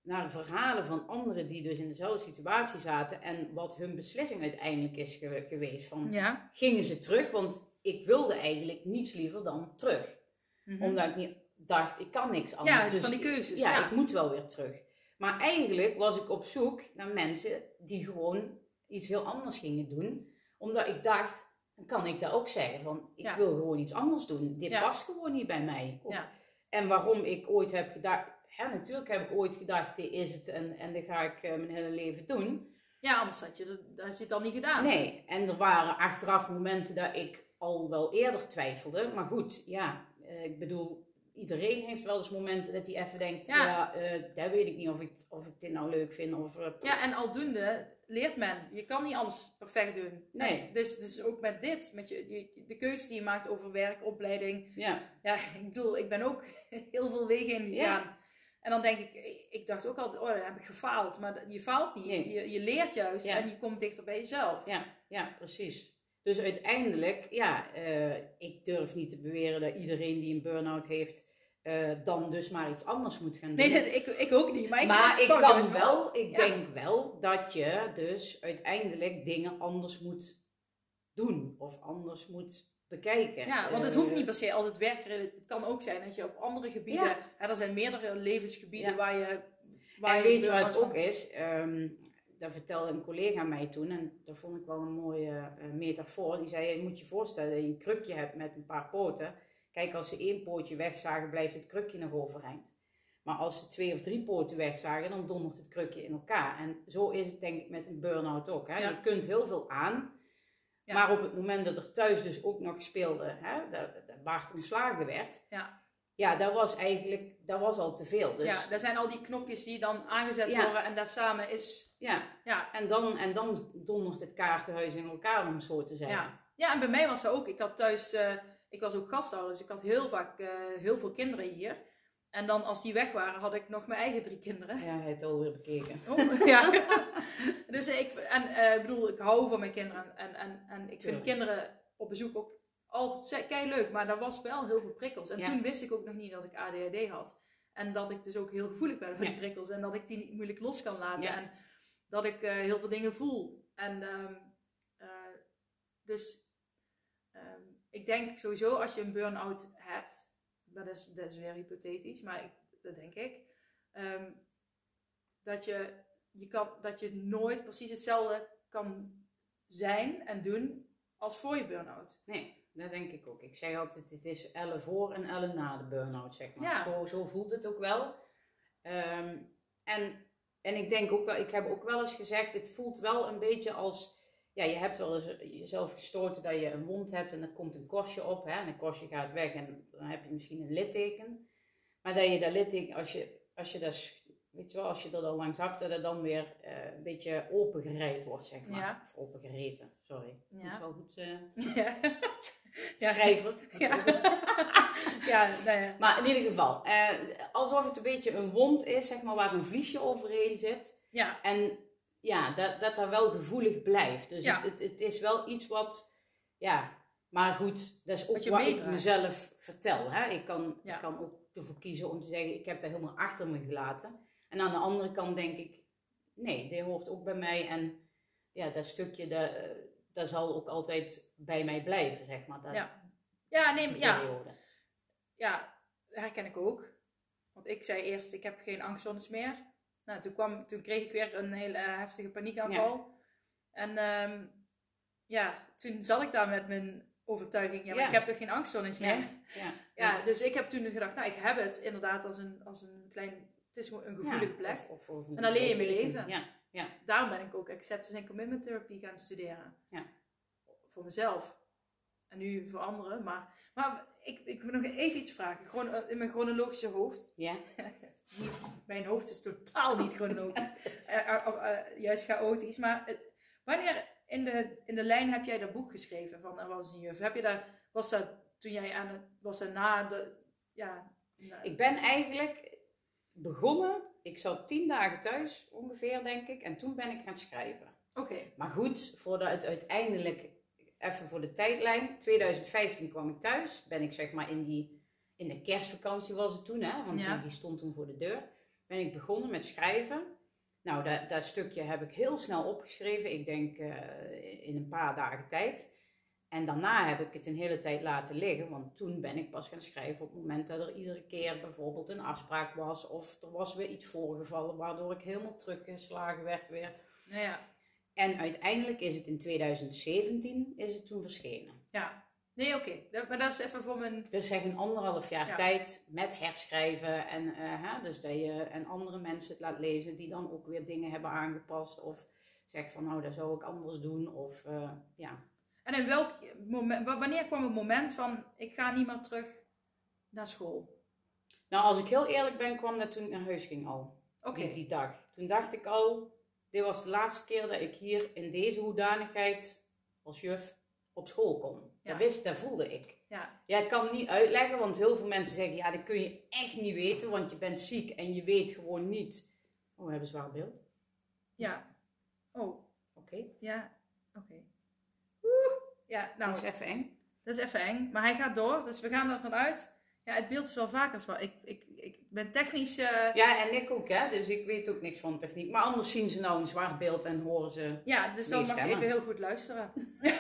S2: naar verhalen van anderen die dus in dezelfde situatie zaten. En wat hun beslissing uiteindelijk is ge- geweest. Van,
S1: Ja.
S2: Gingen ze terug? Want ik wilde eigenlijk niets liever dan terug.
S1: Mhm.
S2: Omdat ik niet dacht, ik kan niks anders.
S1: ja,
S2: Dus
S1: van die keuzes.
S2: ja,
S1: ja.
S2: ik moet wel weer terug. Maar eigenlijk was ik op zoek naar mensen die gewoon iets heel anders gingen doen. Omdat ik dacht, dan kan ik dat ook zeggen. Van, ik
S1: Ja.
S2: wil gewoon iets anders doen. Dit past gewoon niet bij mij. En waarom ik ooit heb gedacht... Ja, natuurlijk heb ik ooit gedacht, dit is het en, en dat ga ik eh, mijn hele leven doen.
S1: Ja, anders had je, dat, had je het dan niet gedaan.
S2: Nee, en er waren achteraf momenten dat ik al wel eerder twijfelde. Maar goed, ja, eh, ik bedoel, iedereen heeft wel eens momenten dat hij even denkt,
S1: Ja.
S2: ja, eh dat weet ik niet of ik, of ik dit nou leuk vind. Of,
S1: Ja, en aldoende leert men. Je kan niet alles perfect doen.
S2: Nee.
S1: Dus, dus ook met dit, met je, je, de keuzes die je maakt over werk, opleiding.
S2: ja,
S1: Ja, ik bedoel, ik ben ook heel veel wegen in gegaan. En dan denk ik, ik dacht ook altijd, oh, dan heb ik gefaald. Maar je faalt niet.
S2: Nee.
S1: Je, je leert juist
S2: Ja.
S1: en je komt dichter bij jezelf.
S2: ja, ja, precies. Dus uiteindelijk, ja, eh, ik durf niet te beweren dat iedereen die een burn-out heeft, eh, dan dus maar iets anders moet gaan doen.
S1: Nee, ik, ik ook niet. Maar ik,
S2: maar ik kan wel, ik
S1: Ja.
S2: denk wel dat je dus uiteindelijk dingen anders moet doen of anders moet bekijken.
S1: Ja, want het hoeft niet per se altijd werkgerelateerd. Het kan ook zijn dat je op andere gebieden...
S2: Ja.
S1: hè, er zijn meerdere levensgebieden
S2: Ja.
S1: waar je... Waar
S2: En
S1: je
S2: weet je wat het
S1: van-
S2: ook is? Ehm dat vertelde een collega mij toen en dat vond ik wel een mooie eh, metafoor. Die zei, je moet je voorstellen dat je een krukje hebt met een paar poten. Kijk, als ze één pootje wegzagen, blijft het krukje nog overeind. Maar als ze twee of drie poten wegzagen, dan dondert het krukje in elkaar. En zo is het denk ik met een burn-out ook. Hè?
S1: Ja.
S2: Je kunt heel veel aan,
S1: Ja.
S2: maar op het moment dat er thuis dus ook nog speelde, hè, dat, dat Bart ontslagen werd,
S1: Ja.
S2: ja, dat was eigenlijk, dat was al te veel. Dus
S1: Ja, daar zijn al die knopjes die dan aangezet
S2: Ja.
S1: worden en daar samen is...
S2: ja,
S1: Ja,
S2: En dan, en dan dondert het kaartenhuis in elkaar, om het zo te zeggen.
S1: ja. ja, en bij mij was dat ook. Ik had thuis... eh, ik was ook gasthouder, dus ik had heel vaak eh, heel veel kinderen hier. En dan als die weg waren, had ik nog mijn eigen drie kinderen.
S2: Ja, hij het alweer bekeken.
S1: Oh, ja. dus ik, en eh, ik bedoel, ik hou van mijn kinderen. En, en, en ik vind
S2: Tuurlijk.
S1: kinderen op bezoek ook altijd kei leuk. Maar daar was wel heel veel prikkels. En
S2: Ja.
S1: toen wist ik ook nog niet dat ik ADHD had. En dat ik dus ook heel gevoelig ben voor
S2: Ja.
S1: die prikkels. En dat ik die niet moeilijk los kan laten.
S2: Ja.
S1: En dat ik eh, heel veel dingen voel. En ehm, eh, dus ehm, ik denk sowieso als je een burn-out hebt. Dat is, dat is weer hypothetisch, maar ik, dat denk ik. ehm, dat, je, je kan, dat je nooit precies hetzelfde kan zijn en doen als voor je burn-out.
S2: Nee, dat denk ik ook. Ik zeg altijd, het is elle voor en elle na de burn-out, zeg maar.
S1: Ja.
S2: Zo, zo voelt het ook wel. Ehm, en, en ik denk ook wel, ik heb ook wel eens gezegd, het voelt wel een beetje als... Ja, je hebt wel eens jezelf gestoten dat je een wond hebt en er komt een korstje op. Hè, en een korstje gaat weg en dan heb je misschien een litteken. Maar dat je dat litteken, als je, als je dat, weet je wel, als je er dan langs af, dat het dan weer eh, een beetje opengereid wordt, zeg maar.
S1: Ja.
S2: Of opengereten, sorry.
S1: Ja.
S2: Het is wel goed eh
S1: Ja, Ja.
S2: schrijven.
S1: ja. ja nou ja.
S2: Maar in ieder geval, eh, alsof het een beetje een wond is, zeg maar, waar een vliesje overheen zit.
S1: ja,
S2: En ja, dat, dat daar wel gevoelig blijft. Dus
S1: Ja.
S2: het, het, het is wel iets wat, ja, maar goed, dat is ook
S1: Wat
S2: wat ik mezelf vertel. Hè? Ik, kan,
S1: Ja.
S2: ik kan ook ervoor kiezen om te zeggen, ik heb dat helemaal achter me gelaten. En aan de andere kant denk ik, nee, dit hoort ook bij mij. En ja, dat stukje, dat, eh, dat zal ook altijd bij mij blijven, zeg maar. Dat,
S1: Ja. ja, nee, ja, ja, herken ik ook. Want ik zei eerst, ik heb geen angstzones meer. Nou, toen, kwam, toen kreeg ik weer een hele heftige paniekaanval. En ehm, ja, toen zat ik daar met mijn overtuiging. Ja, maar
S2: Ja.
S1: ik heb toch geen angststoornis meer?
S2: Ja.
S1: Ja, dus ik heb toen gedacht, nou, ik heb het inderdaad als een, als een klein... Het is een gevoelige plek.
S2: Of, of, of een
S1: En je mee
S2: teken.
S1: leven.
S2: Ja,
S1: Daarom ben ik ook acceptance en commitment therapy gaan studeren.
S2: Ja.
S1: Voor mezelf. En nu voor anderen. Maar, maar ik, ik wil nog even iets vragen. Gewoon eh, in mijn chronologische hoofd.
S2: ja.
S1: Niet, mijn hoofd is totaal niet chronologisch. Eh, eh, juist chaotisch. Maar wanneer in de, in de lijn heb jij dat boek geschreven van Er was een juf? Heb je dat, was dat toen jij aan het... Was dat na de... Ja... na-
S2: Ik ben eigenlijk begonnen, ik zat tien dagen thuis ongeveer, denk ik. En toen ben ik gaan schrijven.
S1: Oké.
S2: Maar goed, voordat het uiteindelijk, even voor de tijdlijn, 2015 kwam ik thuis. Ben ik zeg maar in die, in de kerstvakantie was het toen, hè, want
S1: Ja.
S2: die, stond toen voor de deur. Ben ik begonnen met schrijven. Nou, dat, dat stukje heb ik heel snel opgeschreven. Ik denk eh, in een paar dagen tijd. En daarna heb ik het een hele tijd laten liggen, want toen ben ik pas gaan schrijven op het moment dat er iedere keer bijvoorbeeld een afspraak was of er was weer iets voorgevallen waardoor ik helemaal teruggeslagen werd weer.
S1: Nou ja.
S2: En uiteindelijk is het in 2017 is het toen verschenen.
S1: Ja. Nee, oké. Maar dat is even voor mijn...
S2: Dus zeg een anderhalf jaar
S1: Ja.
S2: tijd met herschrijven en, eh, hè, dus dat je en andere mensen het laat lezen die dan ook weer dingen hebben aangepast of zeg van nou dat zou ik anders doen of eh, ja.
S1: En in welk moment... wa- Wanneer kwam het moment van... Ik ga niet meer terug naar school?
S2: Nou als ik heel eerlijk ben kwam dat toen ik naar huis ging al.
S1: Oké.
S2: Die, die dag. Toen dacht ik al, dit was de laatste keer dat ik hier in deze hoedanigheid als juf op school kom.
S1: Ja.
S2: Dat, wist, dat voelde ik.
S1: Ja.
S2: Ja, ik kan het niet uitleggen, want heel veel mensen zeggen, ja, dat kun je echt niet weten, want je bent ziek en je weet gewoon niet. Oh, we hebben zwaar beeld.
S1: Ja. Oh.
S2: Oké,
S1: Ja. Oké. Oeh. Ja, nou,
S2: dat is even eng.
S1: dat is even eng. Maar hij gaat door, dus we gaan ervan uit. Ja, het beeld is wel vaker zwaar. Ik, ik ben technisch... eh,
S2: Ja, en ik ook, hè, dus ik weet ook niks van techniek. Maar anders zien ze nou een zwaar beeld en horen ze...
S1: ja, dus dan mag je even heel goed luisteren.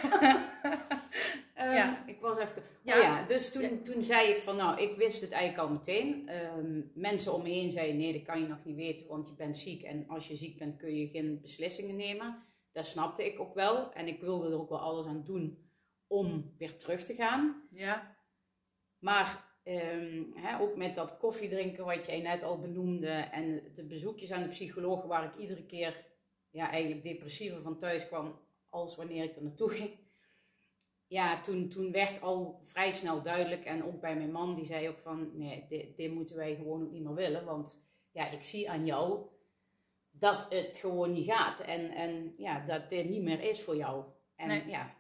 S2: Ehm,
S1: Ja.
S2: Ik was even...
S1: Ja.
S2: Oh ja, dus toen,
S1: Ja.
S2: toen zei ik van, nou, ik wist het eigenlijk al meteen. Ehm, mensen om me heen zeiden, nee, dat kan je nog niet weten, want je bent ziek. En als je ziek bent, kun je geen beslissingen nemen. Dat snapte ik ook wel. En ik wilde er ook wel alles aan doen om weer terug te gaan.
S1: Ja.
S2: Maar ehm, ook met dat koffie drinken wat jij net al benoemde en de bezoekjes aan de psycholoog waar ik iedere keer ja, eigenlijk depressiever van thuis kwam als wanneer ik er naartoe ging. Ja, toen, toen werd al vrij snel duidelijk en ook bij mijn man die zei ook van nee, dit, dit moeten wij gewoon ook niet meer willen. Want ja, ik zie aan jou dat het gewoon niet gaat en, en ja, dat dit niet meer is voor jou. En,
S1: Nee.
S2: ja,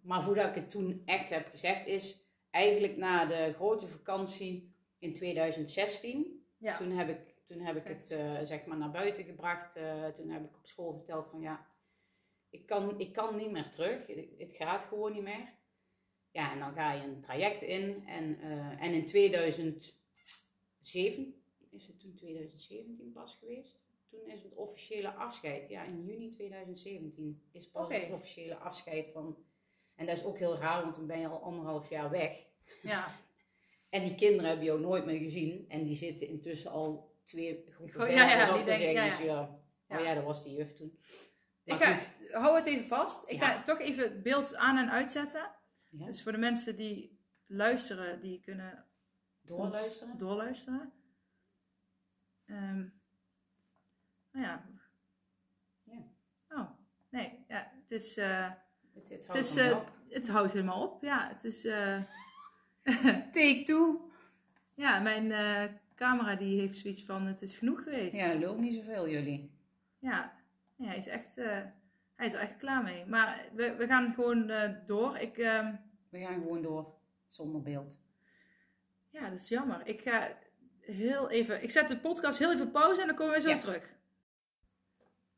S2: maar voordat ik het toen echt heb gezegd is eigenlijk na de grote vakantie in 2016.
S1: Ja.
S2: Toen heb ik, toen heb ik het eh, zeg maar naar buiten gebracht. Eh, toen heb ik op school verteld van ja, ik kan, ik kan niet meer terug. Het, gaat gewoon niet meer. Ja, en dan ga je een traject in. En, eh, en in 2007, is het toen 2017 pas geweest? Toen is het officiële afscheid. Ja, in juni 2017 is pas het officiële afscheid van... En dat is ook heel raar, want dan ben je al anderhalf jaar weg.
S1: Ja.
S2: En die kinderen hebben jou nooit meer gezien. En die zitten intussen al twee groepen
S1: Oh, ja, ja, die
S2: maar zeggen.
S1: ja,
S2: Dus ja. Oh ja, dat was die juf toen.
S1: Ik
S2: Maar
S1: ga,
S2: goed.
S1: hou het even vast. Ik ga toch even het beeld aan en uitzetten. Dus voor de mensen die luisteren, die kunnen
S2: Doorluisteren.
S1: doorluisteren. Ehm, nou ja.
S2: Ja.
S1: Oh, nee. Ja, het is... eh,
S2: Het, het
S1: het,
S2: houdt
S1: is
S2: me
S1: eh,
S2: op.
S1: het houdt helemaal op. Ja, het is... eh,
S2: Take two.
S1: ja, mijn eh, camera die heeft zoiets van, het is genoeg geweest.
S2: Ja, lult niet zoveel jullie.
S1: Ja, ja hij, is echt, hij is er echt klaar mee. Maar we, we gaan gewoon door. Ik, ehm,
S2: We gaan gewoon door zonder beeld.
S1: ja, dat is jammer. Ik ga heel even... Ik zet de podcast heel even pauze en dan komen we zo
S2: Ja.
S1: terug.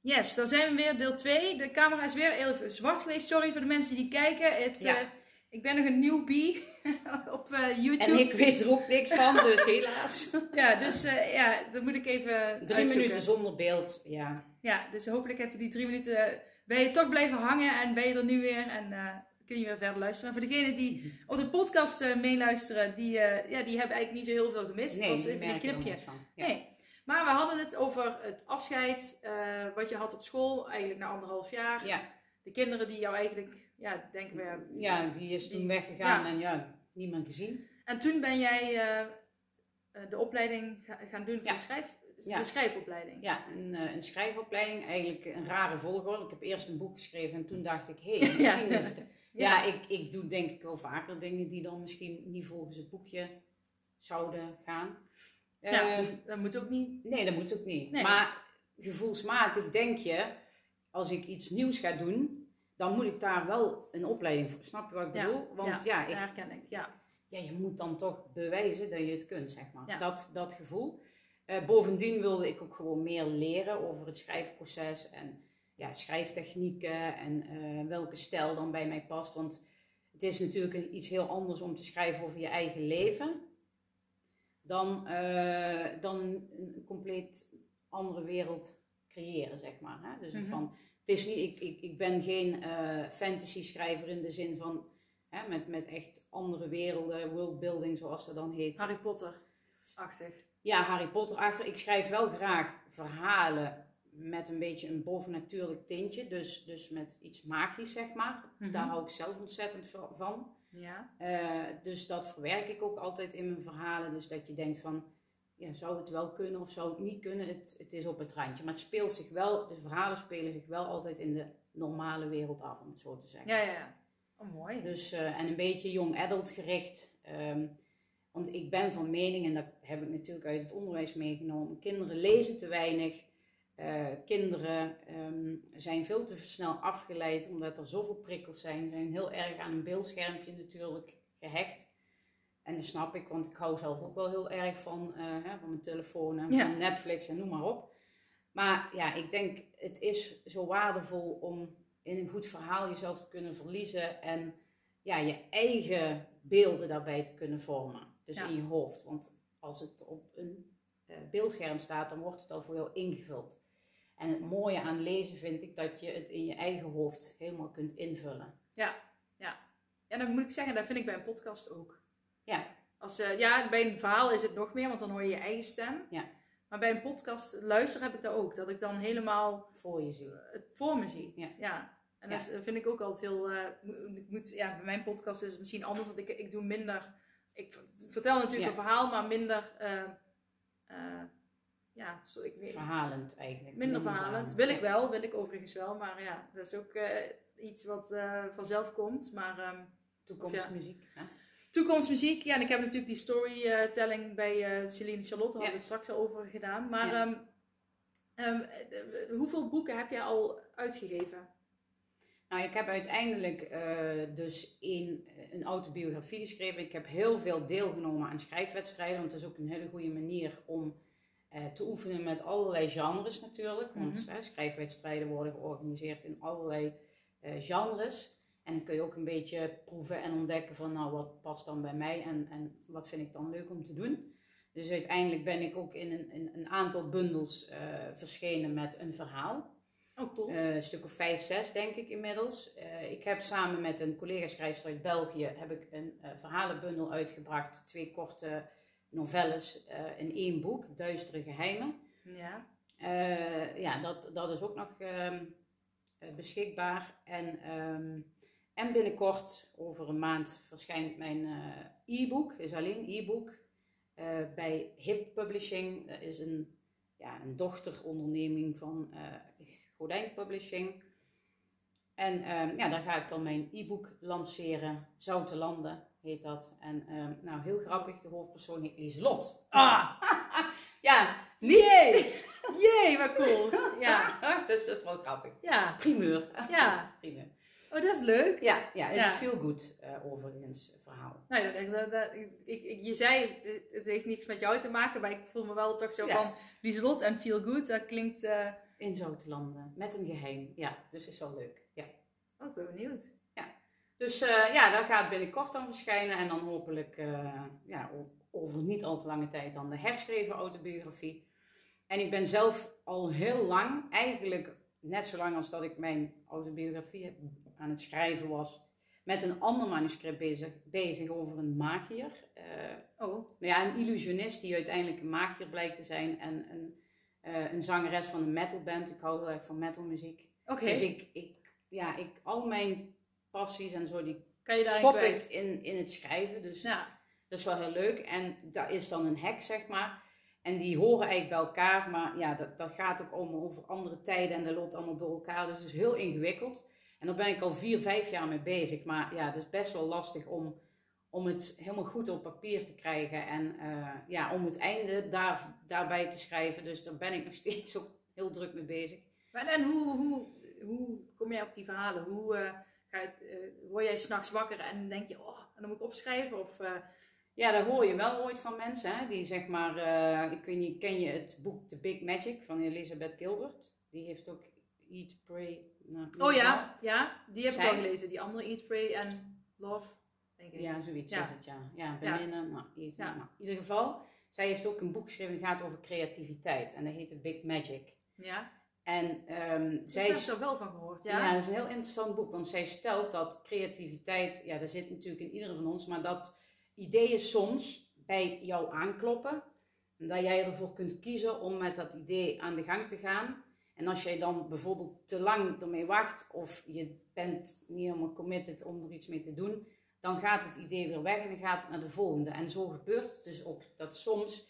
S1: Yes, dan zijn we weer deel 2. De camera is weer even zwart geweest. Sorry voor de mensen die kijken. Het,
S2: Ja.
S1: eh, ik ben nog een newbie op eh, YouTube.
S2: En ik weet er ook niks van, dus helaas.
S1: Ja, dus eh, ja, dan moet ik even
S2: Drie
S1: uitzoeken.
S2: minuten zonder beeld, ja.
S1: Ja, dus hopelijk heb je die drie minuten... Ben je toch blijven hangen en ben je er nu weer en kun je weer verder luisteren. En voor degenen die op de podcast meeluisteren, die, ja, die hebben eigenlijk niet zo heel veel gemist.
S2: Nee,
S1: Dat was even een
S2: er
S1: knipje.
S2: niks van. Ja.
S1: Nee. Maar we hadden het over het afscheid eh, wat je had op school, eigenlijk na anderhalf jaar.
S2: Ja,
S1: De kinderen die jou eigenlijk, ja, denken we.
S2: ja die is toen
S1: Die-
S2: weggegaan
S1: ja.
S2: en ja, niemand gezien.
S1: En toen ben jij eh, eh, de opleiding ga- gaan doen voor
S2: Ja.
S1: de, schrijf,
S2: Ja.
S1: de schrijfopleiding.
S2: Ja, een, een schrijfopleiding, eigenlijk een rare volgorde. Ik heb eerst een boek geschreven en toen dacht ik, hé, hey, misschien
S1: Ja.
S2: is het... Ja, ik, ik doe denk ik wel vaker dingen die dan misschien niet volgens het boekje zouden gaan.
S1: Ja,
S2: Eh,
S1: hoeft- dat moet ook niet.
S2: nee, dat moet ook niet.
S1: Nee.
S2: Maar gevoelsmatig denk je, als ik iets nieuws ga doen, dan moet ik daar wel een opleiding voor. Snap je wat ik
S1: Ja,
S2: bedoel? Want ja,
S1: dat
S2: ik,
S1: herken ik. Ja.
S2: ja, je moet dan toch bewijzen dat je het kunt, zeg maar.
S1: Ja.
S2: Dat, dat gevoel. Eh, bovendien wilde ik ook gewoon meer leren over het schrijfproces en ja, schrijftechnieken en eh, welke stijl dan bij mij past. Want het is natuurlijk iets heel anders om te schrijven over je eigen leven dan, eh, dan een, compleet andere wereld creëren, zeg maar. Hè? Dus
S1: Mhm.
S2: van, het is niet, ik, ik, ik ben geen eh, fantasy schrijver in de zin van hè, met, met echt andere werelden, worldbuilding zoals dat dan heet.
S1: Harry Potter-achtig.
S2: Ja, Harry Potter achter. Ik schrijf wel graag verhalen met een beetje een bovennatuurlijk tintje. Dus, dus met iets magisch, zeg maar.
S1: Mhm.
S2: Daar hou ik zelf ontzettend va- van.
S1: Ja.
S2: Eh, dus dat verwerk ik ook altijd in mijn verhalen. Dus dat je denkt van, ja, zou het wel kunnen of zou het niet kunnen? Het, het is op het randje. Maar het speelt zich wel, de verhalen spelen zich wel altijd in de normale wereld af, om het zo te zeggen.
S1: Ja, ja, ja. Oh, mooi.
S2: Dus, eh, en een beetje young adult gericht. Ehm, want ik ben van mening, en dat heb ik natuurlijk uit het onderwijs meegenomen, kinderen lezen te weinig. Eh, kinderen ehm, zijn veel te snel afgeleid omdat er zoveel prikkels zijn. Zijn heel erg aan een beeldschermpje natuurlijk gehecht. En dat snap ik, want ik hou zelf ook wel heel erg van, eh, hè, van mijn telefoon en
S1: Ja.
S2: van Netflix en noem maar op. Maar ja, ik denk, het is zo waardevol om in een goed verhaal jezelf te kunnen verliezen en ja, je eigen beelden daarbij te kunnen vormen. Dus
S1: Ja.
S2: in je hoofd. Want als het op een eh, beeldscherm staat, dan wordt het al voor jou ingevuld. En het mooie aan lezen vind ik dat je het in je eigen hoofd helemaal kunt invullen.
S1: En dan moet ik zeggen, dat vind ik bij een podcast ook.
S2: Ja.
S1: Als, eh, ja, bij een verhaal is het nog meer, want dan hoor je je eigen stem.
S2: Ja.
S1: Maar bij een podcast luisteren heb ik dat ook. Dat ik dan helemaal
S2: Voor je zien.
S1: het voor me zie.
S2: Ja.
S1: En dat, vind ik ook altijd heel... eh, moet, ja, bij mijn podcast is het misschien anders, want ik, ik doe minder... Ik vertel natuurlijk
S2: Ja.
S1: een verhaal, maar minder... eh, eh, ja, zo, ik,
S2: Verhalend eigenlijk.
S1: minder verhalend. Wil ik
S2: Ja.
S1: wel, wil ik overigens wel. Maar ja, dat is ook eh, iets wat eh, vanzelf komt. Maar... ehm,
S2: Toekomstmuziek. hè?
S1: Toekomstmuziek, ja, en ik heb natuurlijk die storytelling bij eh Celine Charlotte, daar
S2: Ja.
S1: hebben we het straks al over gedaan. Maar
S2: Ja.
S1: ehm, ehm, eh, hoeveel boeken heb jij al uitgegeven?
S2: Nou, ik heb uiteindelijk dus in een autobiografie geschreven. Ik heb heel veel deelgenomen aan schrijfwedstrijden, want dat is ook een hele goede manier om eh, te oefenen met allerlei genres natuurlijk. Want eh, schrijfwedstrijden worden georganiseerd in allerlei eh, genres. En dan kun je ook een beetje proeven en ontdekken van, nou, wat past dan bij mij en, en wat vind ik dan leuk om te doen. Dus uiteindelijk ben ik ook in een, in een aantal bundels eh, verschenen met een verhaal.
S1: Oh, cool.
S2: Een stuk of vijf, zes denk ik inmiddels. Ik heb samen met een collega-schrijfster uit België heb ik een verhalenbundel uitgebracht. Twee korte novelles eh, in één boek, Duistere Geheimen.
S1: ja.
S2: Eh, ja, dat, dat is ook nog ehm, eh, beschikbaar. En, ehm, en binnenkort, over een maand, verschijnt mijn e-book. is alleen e-book. bij Hip Publishing. Dat is een, ja, een dochteronderneming van Gordijn Publishing. En ehm, ja, daar ga ik dan mijn e-book lanceren. Zoute Landen heet dat. En ehm, nou, heel grappig, de hoofdpersoon heet Lieselot.
S1: Ah,
S2: Ja,
S1: jee! Jee, wat cool. Ja,
S2: dus dat is wel grappig.
S1: ja,
S2: Primeur.
S1: ja.
S2: Primeur.
S1: Oh, dat is leuk.
S2: Ja, ja, is
S1: Ja.
S2: een feel good eh, overigens verhaal.
S1: Nou ja, dat, dat, dat- ik, ik, je zei, het, het heeft niks met jou te maken, maar ik voel me wel toch zo
S2: Ja.
S1: van Lieselot en Feel Good. Dat klinkt... eh,
S2: In Zoutelanden, met een geheim. Ja, dus is wel leuk. Ja.
S1: Oh, ik ben benieuwd.
S2: Dus eh, ja, dat gaat binnenkort dan verschijnen. En dan hopelijk eh, ja, over niet al te lange tijd dan de herschreven autobiografie. En ik ben zelf al heel lang, eigenlijk net zo lang als dat ik mijn autobiografie aan het schrijven was, met een ander manuscript bezig, bezig over een magier. Eh,
S1: Oh,
S2: nou ja, een illusionist die uiteindelijk een magier blijkt te zijn. En een, een zangeres van een metalband. Ik hou heel erg van metalmuziek.
S1: oké.
S2: Dus ik, ik, ja, ik, al mijn passies en zo, die
S1: kan je
S2: stop ik in, in het schrijven. Dus
S1: Ja,
S2: dat is wel heel leuk. En dat is dan een hek, zeg maar. En die horen eigenlijk bij elkaar. Maar ja, dat, dat gaat ook allemaal over andere tijden. En dat loopt allemaal door elkaar. Dus het is heel ingewikkeld. En daar ben ik al vier, vijf jaar mee bezig. Maar ja, het is best wel lastig om, om het helemaal goed op papier te krijgen. En eh, ja, om het einde daar, daarbij te schrijven. Dus daar ben ik nog steeds ook heel druk mee bezig.
S1: Maar en hoe, hoe, hoe kom jij op die verhalen? Hoe eh, ga je, eh, word jij s'nachts wakker en denk je, oh, en dan moet ik opschrijven? Of, eh,
S2: Ja, daar hoor je wel ooit van mensen. Hè? Die zeg maar, eh, ik weet niet, ken je het boek The Big Magic van Elizabeth Gilbert? Die heeft ook Eat, Pray. Nou,
S1: oh ja, ja, die heb ik al gelezen. Die andere, Eat, Pray en Love, denk ik.
S2: Ja, zoiets
S1: Ja.
S2: is het, ja. Ja,
S1: Ja.
S2: beminnen, nou, iets.
S1: Ja.
S2: Nou, in ieder geval, zij heeft ook een boek geschreven dat gaat over creativiteit. En dat heet The Big Magic.
S1: Ja,
S2: En
S1: dus
S2: zij...
S1: daar heb ik er wel van gehoord.
S2: Ja.
S1: Ja,
S2: dat is een heel interessant boek, want zij stelt dat creativiteit, ja, dat zit natuurlijk in ieder van ons, maar dat ideeën soms bij jou aankloppen. En dat jij ervoor kunt kiezen om met dat idee aan de gang te gaan. En als jij dan bijvoorbeeld te lang ermee wacht, of je bent niet helemaal committed om er iets mee te doen, dan gaat het idee weer weg en dan gaat het naar de volgende. En zo gebeurt het dus ook dat soms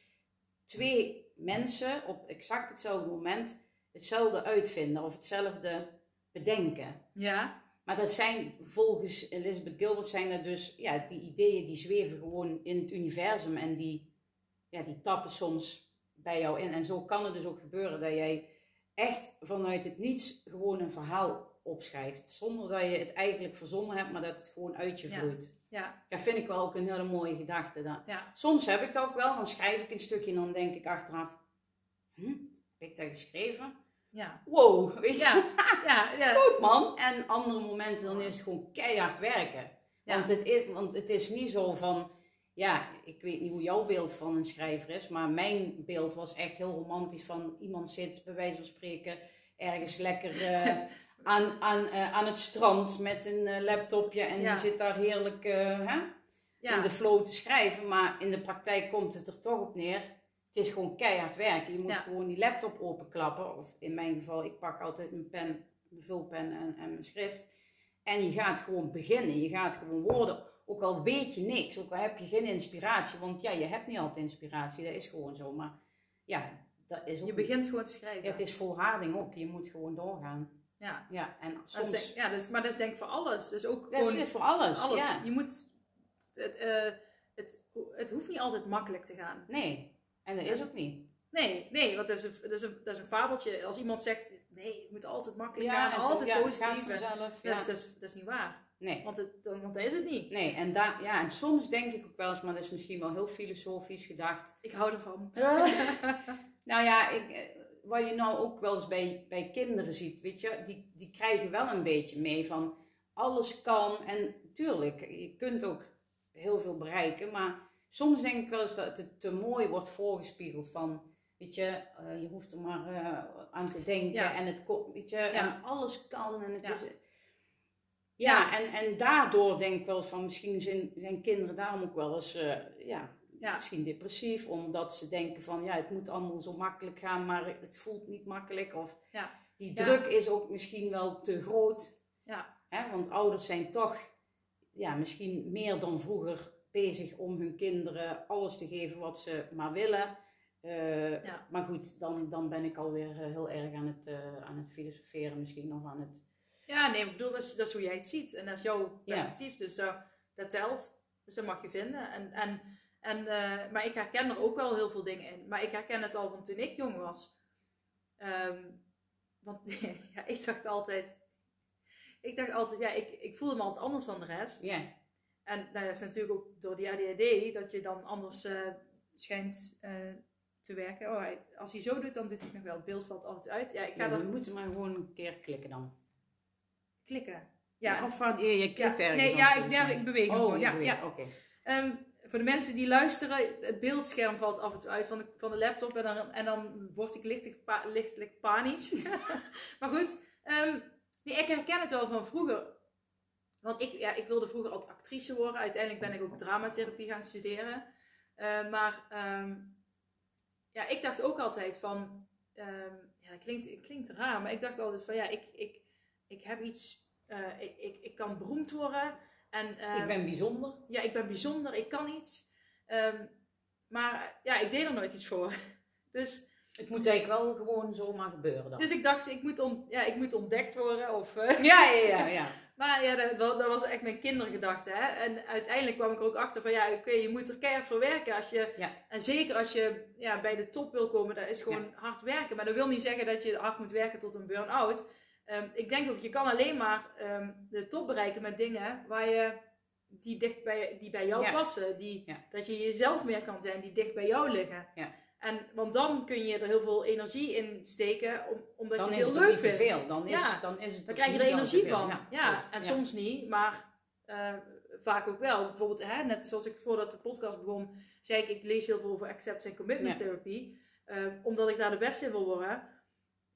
S2: twee mensen op exact hetzelfde moment hetzelfde uitvinden of hetzelfde bedenken.
S1: ja,
S2: Maar dat zijn volgens Elizabeth Gilbert zijn dat dus ja, die ideeën die zweven gewoon in het universum en die, ja, die tappen soms bij jou in. En zo kan het dus ook gebeuren dat jij echt vanuit het niets gewoon een verhaal opschrijft. Zonder dat je het eigenlijk verzonnen hebt, maar dat het gewoon uit je
S1: Ja.
S2: vloeit.
S1: ja,
S2: Dat vind ik wel ook een hele mooie gedachte. Dat,
S1: ja.
S2: Soms heb ik dat ook wel, dan schrijf ik een stukje en dan denk ik achteraf, hm, heb ik dat geschreven?
S1: Ja,
S2: Wow, weet je,
S1: ja, ja, ja.
S2: goed man. En andere momenten dan is het gewoon keihard werken.
S1: Ja.
S2: Want, het is, want het is niet zo van, ja, ik weet niet hoe jouw beeld van een schrijver is, maar mijn beeld was echt heel romantisch van iemand zit bij wijze van spreken ergens lekker eh, aan, aan, eh, aan het strand met een eh, laptopje en
S1: Ja.
S2: die zit daar heerlijk hè, in de flow te schrijven. Maar in de praktijk komt het er toch op neer. Het is gewoon keihard werken. Je moet
S1: Ja.
S2: gewoon die laptop openklappen. Of in mijn geval, ik pak altijd mijn pen, mijn vulpen en, en mijn schrift. En je gaat gewoon beginnen. Je gaat gewoon woorden. Ook al weet je niks, ook al heb je geen inspiratie. Want ja, je hebt niet altijd inspiratie. Dat is gewoon zo. Maar ja, dat is ook...
S1: Je begint gewoon te schrijven.
S2: Ja, het is volharding ook. Je moet gewoon doorgaan.
S1: Ja.
S2: Ja, en
S1: Dat is
S2: soms...
S1: ja, dat is, maar dat is denk ik voor alles. Dus ook
S2: Dat
S1: gewoon
S2: is voor alles.
S1: alles.
S2: Ja.
S1: Je moet, het, eh, het, het hoeft niet altijd makkelijk te gaan.
S2: Nee, en dat is ook niet.
S1: Nee, nee, want dat is, een, dat, is een, dat is een fabeltje. Als iemand zegt, nee, het moet altijd makkelijk
S2: Ja,
S1: gaan, altijd
S2: ja,
S1: positief. Dat, is, dat, is, dat is niet waar.
S2: Nee.
S1: Want, het, dan, want dat is het niet.
S2: Nee, en, daar, ja, en soms denk ik ook wel eens, maar dat is misschien wel heel filosofisch gedacht.
S1: Ik hou ervan.
S2: nou ja, ik, eh, wat je nou ook wel eens bij, bij kinderen ziet, weet je, die, die krijgen wel een beetje mee van alles kan. En tuurlijk, je kunt ook heel veel bereiken, maar soms denk ik wel eens dat het te mooi wordt voorgespiegeld van, weet je, eh, je hoeft er maar eh, aan te denken
S1: Ja.
S2: en het weet je,
S1: Ja.
S2: en alles kan en het
S1: Ja.
S2: is... Ja, en, en daardoor denk ik wel eens van misschien zijn, zijn kinderen daarom ook wel eens eh, ja,
S1: Ja.
S2: misschien depressief, omdat ze denken van ja, het moet allemaal zo makkelijk gaan, maar het voelt niet makkelijk. Of
S1: Ja.
S2: die druk is ook misschien wel te groot.
S1: Ja.
S2: Hè? Want ouders zijn toch ja, misschien meer dan vroeger bezig om hun kinderen alles te geven wat ze maar willen. Eh,
S1: Ja.
S2: Maar goed, dan, dan ben ik alweer eh, heel erg aan het, eh, aan het filosoferen, misschien nog aan het.
S1: Ja, nee, ik bedoel, dat is, dat is hoe jij het ziet. En dat is jouw
S2: Ja.
S1: perspectief. Dus dat telt. Dus dat mag je vinden. En, en, en, maar ik herken er ook wel heel veel dingen in. Maar ik herken het al van toen ik jong was. Ehm, want ja, ik dacht altijd... Ik dacht altijd, ja, ik, ik voelde me altijd anders dan de rest.
S2: Ja,
S1: En nou, dat is natuurlijk ook door die ADHD dat je dan anders eh, schijnt eh, te werken. Oh, hij- als hij zo doet, dan doet hij het nog wel. Het beeld valt altijd uit. Ja, ik ga
S2: ja, we moeten maar gewoon een keer klikken dan.
S1: klikken. Ja,
S2: of van, je, je klikt
S1: ja,
S2: ergens
S1: nee, ja, ik, ja,
S2: eh.
S1: ik beweeg
S2: Oh,
S1: gewoon. Ja, ja.
S2: oké.
S1: Ehm, voor de mensen die luisteren, het beeldscherm valt af en toe uit van de, van de laptop en dan, en dan word ik lichtelijk, pa- lichtelijk panisch. maar goed, ehm, nee, ik herken het wel van vroeger. Want ik, ja, ik wilde vroeger altijd actrice worden. Uiteindelijk ben ik ook dramatherapie gaan studeren. Eh, maar ehm, ja, ik dacht ook altijd van... ehm, ja, dat klinkt, het klinkt raar, maar ik dacht altijd van ja, ik, ik, ik heb iets... eh, ik, ik, ik kan beroemd worden. En, ehm,
S2: ik ben bijzonder.
S1: ja, ik ben bijzonder, ik kan iets. Maar ja, ik deed er nooit iets voor. Dus,
S2: Het moet eigenlijk wel gewoon zomaar gebeuren dan.
S1: dus ik dacht, ik moet, on, ja, ik moet ontdekt worden. Of, eh,
S2: Ja, ja, ja, ja.
S1: Maar ja, dat, dat was echt mijn kindergedachte. Hè? En uiteindelijk kwam ik er ook achter van, ja, oké, je moet er keihard voor werken. Als je,
S2: Ja.
S1: En zeker als je ja, bij de top wil komen, dat is gewoon hard werken. Maar dat wil niet zeggen dat je hard moet werken tot een burn-out. Ehm, ik denk ook, je kan alleen maar ehm, de top bereiken met dingen waar je, die, dicht bij, die bij jou
S2: Ja.
S1: passen. Die,
S2: Ja.
S1: Dat je jezelf meer kan zijn, die dicht bij jou liggen.
S2: Ja.
S1: En, want dan kun je er heel veel energie in steken, om, omdat
S2: Dan
S1: je het heel leuk
S2: niet te
S1: vindt.
S2: veel. Dan is,
S1: Ja.
S2: dan is het
S1: Dan krijg je er energie van.
S2: Ja,
S1: en soms niet, maar eh, vaak ook wel. Bijvoorbeeld, hè, net zoals ik voordat de podcast begon, zei ik, ik lees heel veel over acceptance en commitment therapie. eh, omdat ik daar de beste in wil worden.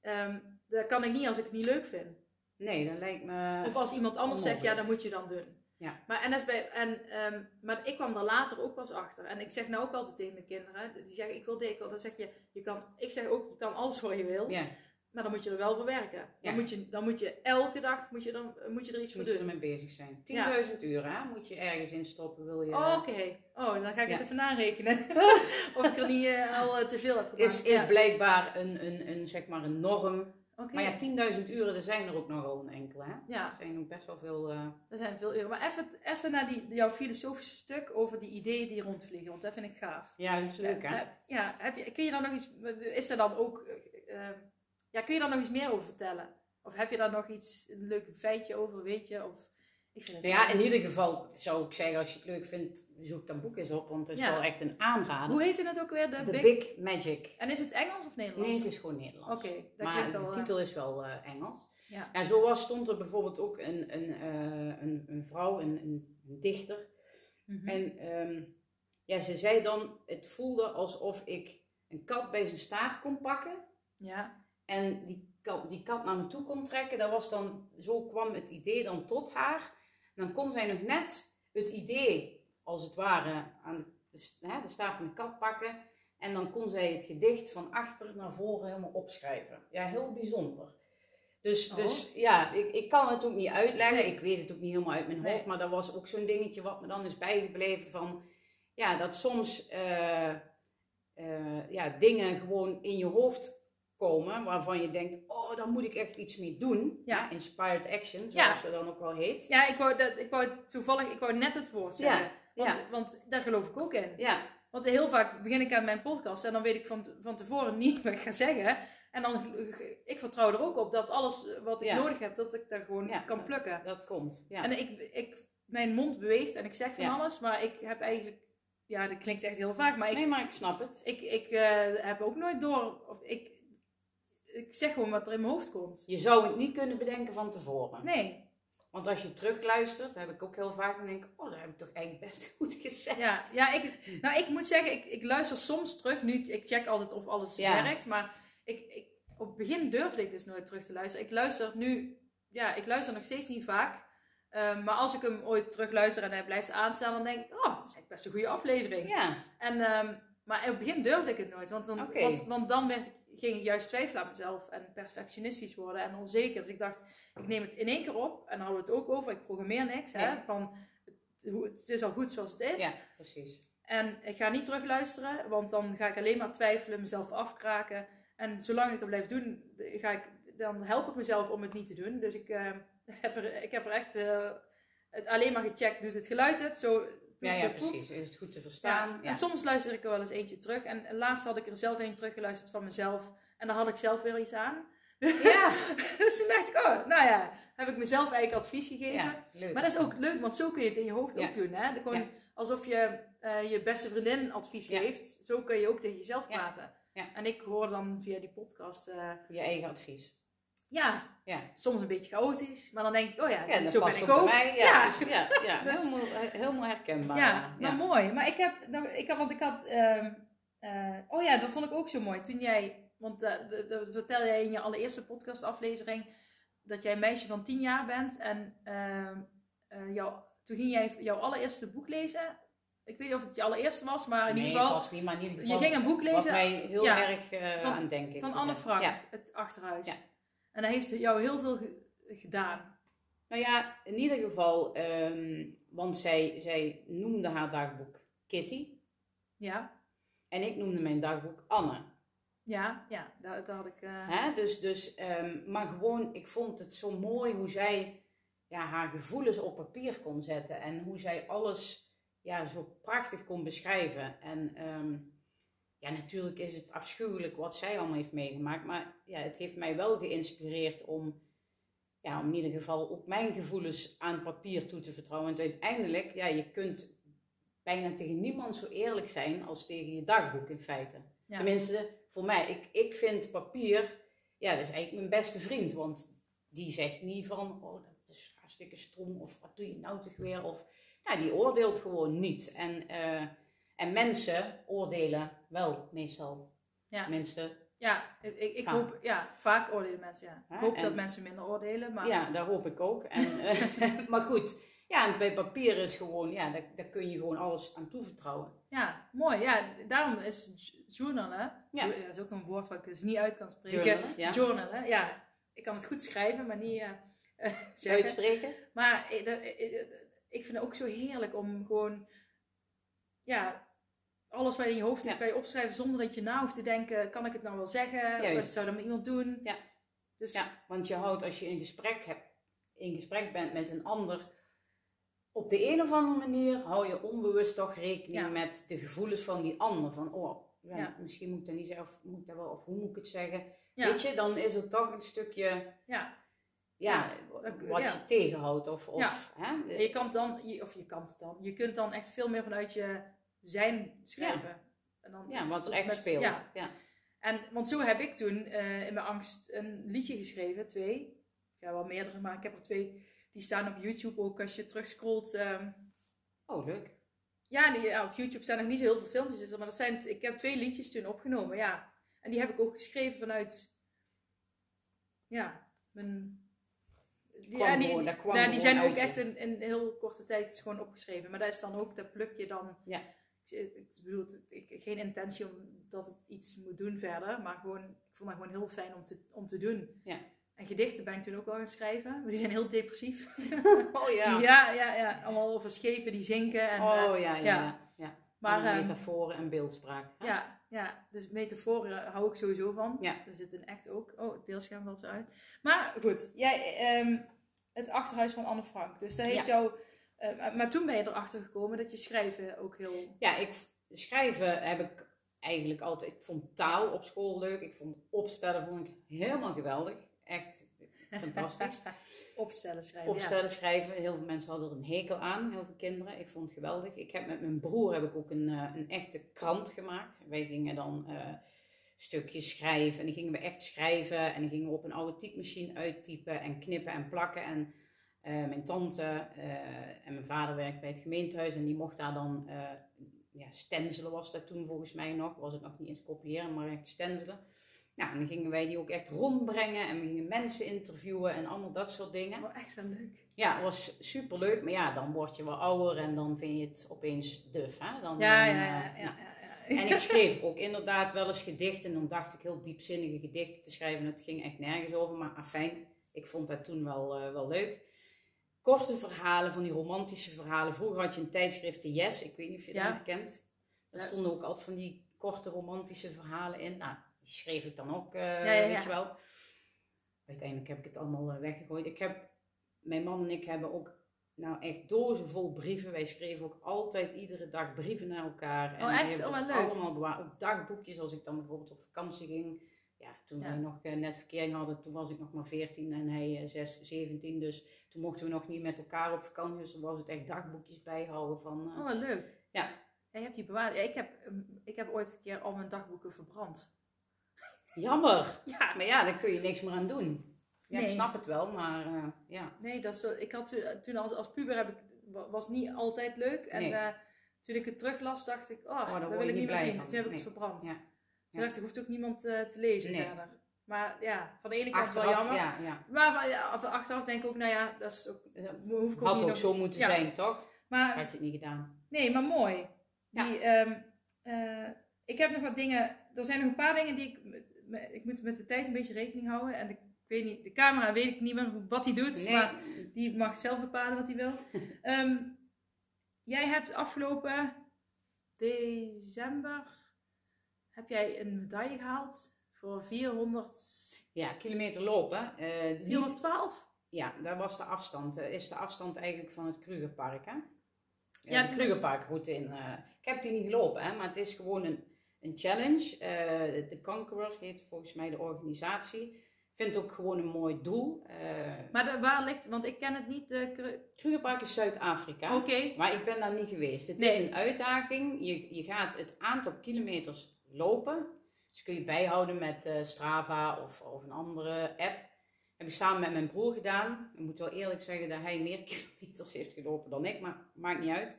S1: Ehm, dat kan ik niet als ik het niet leuk vind.
S2: Nee, dat lijkt me...
S1: Of als iemand anders zegt, ja, dan moet je dan doen.
S2: Ja.
S1: Maar, en bij, en, ehm, maar ik kwam er later ook pas achter. En ik zeg nou ook altijd tegen mijn kinderen, die zeggen, ik wil dit, ik wil dat. Dan zeg je, je kan, ik zeg ook, je kan alles wat je wil.
S2: Ja,
S1: Maar dan moet je er wel voor werken. Dan,
S2: Ja.
S1: moet, je, dan moet je elke dag moet je dan, moet je er iets voor
S2: moet je
S1: doen.
S2: ermee bezig zijn. 10.000
S1: Ja.
S2: uur, hè? Moet je ergens in stoppen, wil je...
S1: Oh, Oké. Oh, dan ga ik eens even narekenen. of ik er niet eh, al eh, te veel heb gemaakt.
S2: is, is blijkbaar een, een, een, zeg maar een norm. Maar ja, 10.000 uren, er zijn er ook nogal een enkele, hè?
S1: Ja.
S2: Er zijn ook best wel veel... eh,
S1: Er zijn veel uren. Maar even, even naar die, jouw filosofische stuk over die ideeën die rondvliegen. Want dat vind ik gaaf.
S2: Ja, dat is leuk, hè?
S1: Ja, ja, heb je, kun je daar nog iets... Is er dan ook... eh, eh, ja, kun je daar nog iets meer over vertellen? Of heb je daar nog iets, een leuk feitje over, weet je? Of, ik vind het
S2: ja, in ieder geval zou ik zeggen, als je het leuk vindt, zoek dat boek eens op. Want het is
S1: Ja.
S2: wel echt een aanrader.
S1: Hoe heette het ook weer? De,
S2: The
S1: Big...
S2: Big, Magic.
S1: En is het Engels of Nederlands?
S2: Nee, het is gewoon Nederlands.
S1: Oké, dat
S2: maar
S1: klinkt
S2: de
S1: al... eh,
S2: titel is wel eh, Engels.
S1: ja.
S2: Ja, zo was, stond er bijvoorbeeld ook een, een, eh, een, een vrouw, een, een, een dichter.
S1: Mhm.
S2: En ehm, ja, ze zei dan, het voelde alsof ik een kat bij zijn staart kon pakken.
S1: ja.
S2: En die kat, die kat naar me toe kon trekken. Dat was dan, zo kwam het idee dan tot haar. Dan kon zij nog net het idee, als het ware, aan de, hè, de staart van de kat pakken. En dan kon zij het gedicht van achter naar voren helemaal opschrijven. Ja, heel bijzonder. Dus,
S1: Oh.
S2: dus ja, ik, ik kan het ook niet uitleggen. Ik weet het ook niet helemaal uit mijn
S1: Nee.
S2: hoofd. Maar dat was ook zo'n dingetje wat me dan is bijgebleven van... Ja, dat soms eh, eh, ja, dingen gewoon in je hoofd komen waarvan je denkt, oh, daar moet ik echt iets mee doen.
S1: Ja.
S2: Ja, inspired action, zoals
S1: Ja.
S2: ze dan ook wel heet.
S1: Ja, ik wou, dat, ik wou toevallig, ik wou net het woord zeggen.
S2: Ja,
S1: Want, want daar geloof ik ook in.
S2: Ja,
S1: Want heel vaak begin ik aan mijn podcast en dan weet ik van, van tevoren niet wat ik ga zeggen. En dan, ik vertrouw er ook op dat alles wat ik nodig heb, dat ik daar gewoon kan plukken.
S2: dat komt. Ja.
S1: En ik, ik, mijn mond beweegt en ik zeg van alles, maar ik heb eigenlijk, ja, dat klinkt echt heel vaag, maar ik,
S2: nee, maar ik snap het.
S1: ik, ik eh, heb ook nooit door, of ik, ik zeg gewoon wat er in mijn hoofd komt.
S2: Je zou het niet kunnen bedenken van tevoren.
S1: Nee,
S2: Want als je terugluistert, heb ik ook heel vaak, dan denk ik, oh, dat heb ik toch eigenlijk best goed gezegd.
S1: Ja, ja ik, nou, ik moet zeggen, ik, ik luister soms terug. Nu, ik check altijd of alles
S2: Ja.
S1: werkt. Maar ik, ik, op het begin durfde ik dus nooit terug te luisteren. Ik luister nu, ja, ik luister nog steeds niet vaak. Ehm, maar als ik hem ooit terugluister en hij blijft aanstaan, dan denk ik, oh, dat is eigenlijk best een goede aflevering.
S2: Ja,
S1: En, ehm, maar op het begin durfde ik het nooit. Want dan, want, want dan werd ik, ging ik juist twijfelen aan mezelf en perfectionistisch worden en onzeker. Dus ik dacht, ik neem het in één keer op. En dan hadden we het ook over, ik programmeer niks. Hè, van, het, hoe- het is al goed zoals het is.
S2: ja, precies.
S1: En ik ga niet terugluisteren, want dan ga ik alleen maar twijfelen, mezelf afkraken. En zolang ik dat blijf doen, ga ik, dan help ik mezelf om het niet te doen. Dus ik, eh, heb, er, ik heb er echt eh, alleen maar gecheckt, doet het geluid het? Zo,
S2: Ja, ja, precies. Is het goed te
S1: Ja.
S2: verstaan?
S1: En soms luister ik er wel eens eentje terug. En laatst had ik er zelf een teruggeluisterd van mezelf. En daar had ik zelf weer iets aan.
S2: Ja,
S1: dus toen dacht ik, oh, nou ja, heb ik mezelf eigenlijk advies gegeven.
S2: ja.
S1: Maar dat is ook leuk, want zo kun je het in je hoofd ook doen. Hè? Gewoon alsof je eh, je beste vriendin advies geeft. Zo kun je ook tegen jezelf praten.
S2: Ja.
S1: En ik hoor dan via die podcast, eh,
S2: Je eigen advies.
S1: Ja,
S2: Ja.
S1: soms een beetje chaotisch. Maar dan denk ik, oh ja, zo ben ik
S2: ook mij. Ja,
S1: Ja.
S2: dus ja, ja.
S1: Dus-
S2: helemaal, helemaal herkenbaar.
S1: Ja, nou mooi. Maar ik heb, nou, ik had, want ik had, ehm, eh, oh ja, dat vond ik ook zo mooi. Toen jij, want eh, de- de- dat vertel jij in je allereerste podcastaflevering, dat jij een meisje van 10 jaar bent. En ehm, eh, jou, toen ging jij jouw allereerste boek lezen. Ik weet niet of het je allereerste was, maar in
S2: nee,
S1: ieder geval.
S2: niet, maar in ieder
S1: Je
S2: geval
S1: ging een boek
S2: wat
S1: lezen
S2: mij heel erg eh,
S1: van-
S2: aan denken
S1: van Anne. Frank, het achterhuis. En dat heeft jou heel veel ge- gedaan.
S2: Nou ja, in ieder geval, ehm, want zij, zij noemde haar dagboek Kitty
S1: Ja,
S2: en ik noemde mijn dagboek Anne.
S1: ja, ja, daar, daar had ik. eh,
S2: Hè? Dus, dus, ehm, maar gewoon, ik vond het zo mooi hoe zij ja, haar gevoelens op papier kon zetten en hoe zij alles ja, zo prachtig kon beschrijven. En ehm, ja, natuurlijk is het afschuwelijk wat zij allemaal heeft meegemaakt, maar ja, het heeft mij wel geïnspireerd om, ja, om in ieder geval ook mijn gevoelens aan papier toe te vertrouwen. Want uiteindelijk, ja, je kunt bijna tegen niemand zo eerlijk zijn als tegen je dagboek in feite.
S1: ja.
S2: Tenminste, voor mij. Ik, ik vind papier, ja, dat is eigenlijk mijn beste vriend. Want die zegt niet van, oh, dat is hartstikke stom. Of wat doe je nou toch weer? Of, ja, die oordeelt gewoon niet. En, eh, en mensen oordelen wel meestal.
S1: Ja.
S2: Tenminste,
S1: Ja, ik, ik,
S2: Vaak.
S1: hoop, ja, vaak oordelen mensen, ja.
S2: Hè,
S1: Ik hoop
S2: en-
S1: dat mensen minder oordelen, maar
S2: ja, daar hoop ik ook. En, eh, maar goed, ja, en bij papier is gewoon, ja, daar, daar kun je gewoon alles aan toevertrouwen.
S1: ja, mooi. Ja, daarom is journalen,
S2: Ja.
S1: dat is ook een woord waar ik dus niet uit kan spreken.
S2: Journalen, ja.
S1: Journalen, ja. Ik kan het goed schrijven, maar niet zeggen.
S2: Uitspreken?
S1: Maar ik- ik vind het ook zo heerlijk om gewoon, ja, alles wat in je hoofd zit,
S2: Ja.
S1: kan je opschrijven zonder dat je na hoeft te denken, kan ik het nou wel zeggen?
S2: Juist.
S1: Wat zou dat met iemand doen?
S2: Ja.
S1: Dus
S2: Ja, want je houdt als je in gesprek, hebt, in gesprek bent met een ander, op de een of andere manier hou je onbewust toch rekening
S1: Ja.
S2: met de gevoelens van die ander. Van, oh, ja,
S1: Ja.
S2: misschien moet ik dat niet zeggen, of moet ik dat wel, of hoe moet ik het zeggen.
S1: ja,
S2: Weet je, dan is er toch een stukje,
S1: ja.
S2: ja, wat
S1: ja.
S2: je tegenhoudt. Of, of,
S1: Ja.
S2: hè,
S1: je kan dan, je- of je kan het dan, je kunt dan echt veel meer vanuit je zijn schrijven. En dan
S2: ja, wat er echt
S1: met-
S2: speelt.
S1: Ja.
S2: Ja.
S1: En, want zo heb ik toen eh, in mijn angst een liedje geschreven, twee. Ja, wel meerdere, maar ik heb er twee. Die staan op YouTube ook als je terugscrollt. ehm
S2: Oh, leuk.
S1: ja, die, ja, op YouTube staan nog niet zo heel veel filmpjes, dus, maar dat zijn, ik heb twee liedjes toen opgenomen, ja. En die heb ik ook geschreven vanuit, ja, mijn... Die, ja, die,
S2: gewoon-
S1: nou, die zijn ook echt in, in heel korte tijd gewoon opgeschreven. Maar dat is dan ook, dat pluk je dan...
S2: Ja.
S1: Ik, bedoel, ik, geen intentie om dat het iets moet doen verder, maar gewoon, ik vond dat gewoon heel fijn om te, om te doen.
S2: Ja.
S1: En gedichten ben ik toen ook wel gaan schrijven, maar die zijn heel depressief.
S2: Oh ja.
S1: ja, ja, ja. Allemaal over schepen die zinken. En, eh,
S2: Oh ja, ja,
S1: ja.
S2: ja. ja.
S1: maar ehm,
S2: metaforen en beeldspraak. hè?
S1: ja, ja, dus metaforen hou ik sowieso van.
S2: Ja.
S1: Er zit een act ook. Oh, het beeldscherm valt weer uit. Maar goed, jij, ehm, het achterhuis van Anne Frank. Dus dat heeft jou... eh, maar- toen ben je erachter gekomen dat je schrijven ook heel...
S2: Ja, ik, schrijven heb ik eigenlijk altijd. Ik vond taal op school leuk. Ik vond opstellen vond ik helemaal geweldig. Echt fantastisch.
S1: Opstellen schrijven,
S2: Opstellen, schrijven. Heel veel mensen hadden er een hekel aan. Heel veel kinderen. Ik vond het geweldig. Ik heb met mijn broer heb ik ook een, eh, een echte krant gemaakt. Wij gingen dan eh, stukjes schrijven. En dan gingen we echt schrijven. En dan gingen we op een oude typemachine uittypen en knippen en plakken. En mijn tante eh, en mijn vader werkten bij het gemeentehuis. En die mocht daar dan eh ja, stencelen was dat toen volgens mij nog. Was het nog niet eens kopiëren, maar echt stencelen. Nou, en dan gingen wij die ook echt rondbrengen. En we gingen mensen interviewen en allemaal dat soort dingen.
S1: Oh, echt wel leuk.
S2: Ja, het was super leuk. Maar ja, dan word je wel ouder en dan vind je het opeens duf. Hè? Dan,
S1: Ja,
S2: dan,
S1: ja,
S2: eh,
S1: ja. ja.
S2: En ik schreef ook inderdaad wel eens gedichten. En dan dacht ik heel diepzinnige gedichten te schrijven. Het ging echt nergens over. Maar afijn, ik vond dat toen wel, eh, wel leuk. Korte verhalen, van die romantische verhalen. Vroeger had je een tijdschrift, de Yes. Ik weet niet of je dat
S1: Ja.
S2: nog kent. Daar
S1: Ja.
S2: stonden ook altijd van die korte romantische verhalen in. Nou, die schreef ik dan ook, eh,
S1: Ja,
S2: weet je wel. Uiteindelijk heb ik het allemaal eh, weggegooid. Ik heb, mijn man en ik hebben ook nou echt dozen vol brieven. Wij schreven ook altijd iedere dag brieven naar elkaar. En
S1: Oh, echt? Oh, leuk.
S2: Allemaal bewaard. Ook dagboekjes als ik dan bijvoorbeeld op vakantie ging. Ja, toen
S1: Ja.
S2: wij nog eh, net verkering hadden, toen was ik nog maar 14 en hij eh, 6, 17. Dus toen mochten we nog niet met elkaar op vakantie. Dus dan was het echt dagboekjes bijhouden van... eh,
S1: Oh, wat leuk.
S2: Ja.
S1: Jij hebt die bewaard. Ja, ik, heb, ehm, ik heb ooit een keer al mijn dagboeken verbrand.
S2: Jammer!
S1: Ja.
S2: Maar ja, daar kun je niks meer aan doen. Ja, ik
S1: Nee.
S2: snap het wel, maar eh, ja.
S1: Nee, dat is, zo- ik had toen- toen als, als puber heb ik, wa- was niet altijd leuk. En
S2: Nee.
S1: toen ik het teruglas, dacht ik, oh,
S2: daar
S1: dat
S2: word
S1: wil ik
S2: niet
S1: meer zien. Toen heb ik het verbrand.
S2: Ja.
S1: Dacht ik, hoeft ook niemand eh, te lezen
S2: Nee.
S1: verder. Maar ja, van de ene kant
S2: Achteraf,
S1: wel jammer.
S2: ja, ja.
S1: Maar van, ja, achteraf denk ik ook, nou ja, dat is ook, hoef ik ook
S2: Had
S1: niet
S2: ook
S1: nog-
S2: zo moeten zijn, toch?
S1: Maar
S2: Had je het niet gedaan.
S1: Nee, maar mooi. Die, ehm, eh, ik heb nog wat dingen. Er zijn nog een paar dingen die ik. Ik moet met de tijd een beetje rekening houden. En ik weet niet, de camera weet ik niet meer wat hij doet.
S2: Nee,
S1: Maar die mag zelf bepalen wat hij wil. Ehm, jij hebt afgelopen december. Heb jij een medaille gehaald voor 400,
S2: ja, kilometer lopen. eh, niet-
S1: 412?
S2: ja, dat was de afstand. Dat is de afstand eigenlijk van het Krugerpark, hè?
S1: Ja,
S2: Ja, de Krugerparkroute in. eh, ik heb die niet gelopen, hè, maar het is gewoon een, een challenge. Eh, de Conqueror heet volgens mij de organisatie. Ik vind het ook gewoon een mooi doel. Eh
S1: Maar de- waar ligt, want ik ken het niet. Kru-
S2: Krugerpark is Zuid-Afrika.
S1: Oké,
S2: Maar ik ben daar niet geweest. Het
S1: Nee.
S2: is een uitdaging. Je, je gaat het aantal kilometers lopen. Dus kun je bijhouden met eh, Strava of, of een andere app. Heb ik samen met mijn broer gedaan. Ik moet wel eerlijk zeggen dat hij meer kilometers heeft gelopen dan ik, maar maakt niet uit.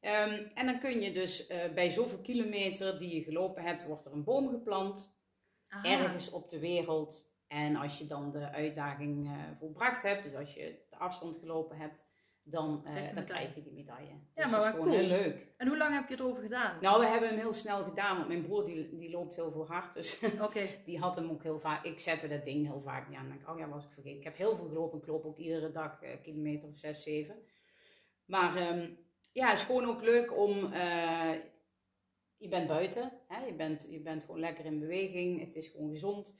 S2: Ehm, en dan kun je dus eh, bij zoveel kilometer die je gelopen hebt, wordt er een boom geplant.
S1: Aha.
S2: Ergens op de wereld. En als je dan de uitdaging eh, volbracht hebt, dus als je de afstand gelopen hebt, dan, eh,
S1: Krijg je
S2: dan krijg je die medaille.
S1: Ja,
S2: dus
S1: maar
S2: dat is gewoon
S1: cool.
S2: heel leuk.
S1: En hoe lang heb je erover gedaan?
S2: Nou, we hebben hem heel snel gedaan, want mijn broer die, die loopt heel veel hard. Dus die had hem ook heel vaak. Ik zette dat ding heel vaak niet aan. Dan denk ik, oh ja, was ik vergeten. Ik heb heel veel gelopen. Ik loop ook iedere dag eh, kilometer of 6, 7. Maar ehm, ja, het is gewoon ook leuk om. eh, je bent buiten. Hè? Je, bent, je bent gewoon lekker in beweging. Het is gewoon gezond.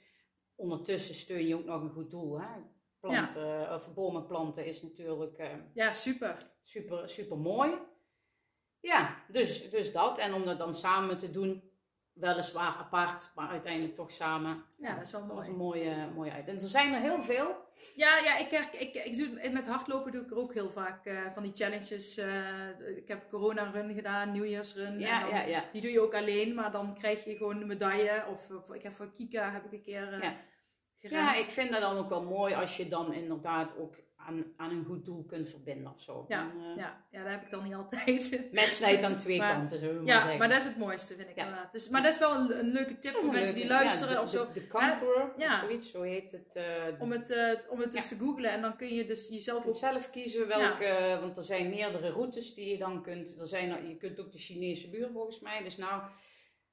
S2: Ondertussen steun je ook nog een goed doel. Hè? Planten, of bomen planten is natuurlijk. eh,
S1: Ja, super.
S2: super, super mooi. Ja, dus, dus dat. En om dat dan samen te doen, weliswaar apart, maar uiteindelijk toch samen.
S1: Ja, dat is wel
S2: Dat was
S1: mooi.
S2: een mooie, mooie uit. En er zijn er heel veel.
S1: Ja, ja ik, ik, ik, ik doe, met hardlopen doe ik er ook heel vaak eh, van die challenges. eh, ik heb corona-run gedaan, nieuwjaarsrun.
S2: Ja,
S1: dan-
S2: ja, ja.
S1: Die doe je ook alleen, maar dan krijg je gewoon een medaille. Of of ik heb voor Kika heb ik een keer eh
S2: Ja. Ja, ik vind dat dan ook wel mooi als je dan inderdaad ook aan, aan een goed doel kunt verbinden of zo.
S1: Ja,
S2: eh,
S1: ja, ja, dat heb ik dan niet altijd.
S2: Mes snijdt aan twee
S1: Maar-
S2: kanten, zullen we maar
S1: ja,
S2: zeggen.
S1: maar dat is het mooiste, vind ik
S2: Ja.
S1: inderdaad. Dus, maar dat is wel een, een leuke tip voor mensen die luisteren
S2: ja, de,
S1: of zo.
S2: De, de Conqueror,
S1: Ja.
S2: of zoiets, zo heet het. eh,
S1: Om het, eh, om het dus
S2: Ja.
S1: te googlen en dan kun je dus jezelf
S2: Je
S1: ook...
S2: zelf kiezen welke, want er zijn meerdere routes die je dan kunt. Er zijn, je kunt ook de Chinese buur volgens mij. Dus nou,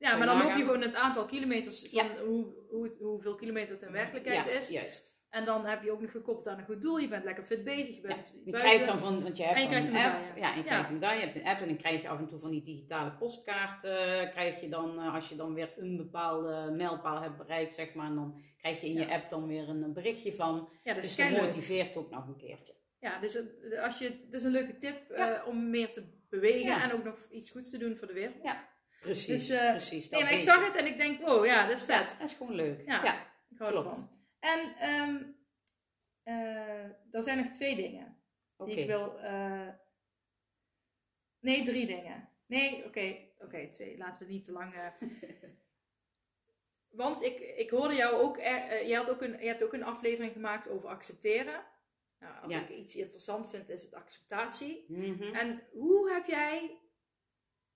S1: Ja, maar dan loop je gewoon het aantal kilometers van
S2: Ja.
S1: hoe, hoe, het- hoeveel kilometer het in werkelijkheid
S2: ja,
S1: is.
S2: juist.
S1: En dan heb je ook nog gekoppeld aan een goed doel. Je bent lekker fit bezig. Je bent
S2: Je
S1: buiten.
S2: krijgt dan van, want je hebt
S1: En je
S2: dan
S1: krijgt een
S2: app. Ja, en je
S1: Ja.
S2: krijgt een medaille. Je hebt een app en dan krijg je af en toe van die digitale postkaarten. krijg je dan, eh, als je dan weer een bepaalde mijlpaal hebt bereikt, zeg maar. En dan krijg je in je
S1: Ja.
S2: app dan weer een berichtje van.
S1: Ja, dat is
S2: Dus dat motiveert ook nog een keertje.
S1: Ja, dus eh, als je, dat is een leuke tip eh,
S2: Ja.
S1: om meer te bewegen
S2: Ja.
S1: en ook nog iets goeds te doen voor de wereld.
S2: Ja, Precies,
S1: Dus, eh,
S2: precies.
S1: Nee, maar ik zag het en ik denk, wow, ja, dat is
S2: Ja,
S1: vet.
S2: dat is gewoon leuk.
S1: Ja.
S2: Ja,
S1: Ik hou
S2: klopt.
S1: ervan. En ehm eh, er zijn nog twee dingen die ik wil... eh, nee, drie dingen. Nee, oké, oké, twee. Laten we niet te lang... Want ik, ik hoorde jou ook, er, je, had ook een, je hebt ook een aflevering gemaakt over accepteren. Nou, als
S2: Ja.
S1: ik iets interessant vind, is het acceptatie.
S2: Mhm.
S1: En hoe heb jij,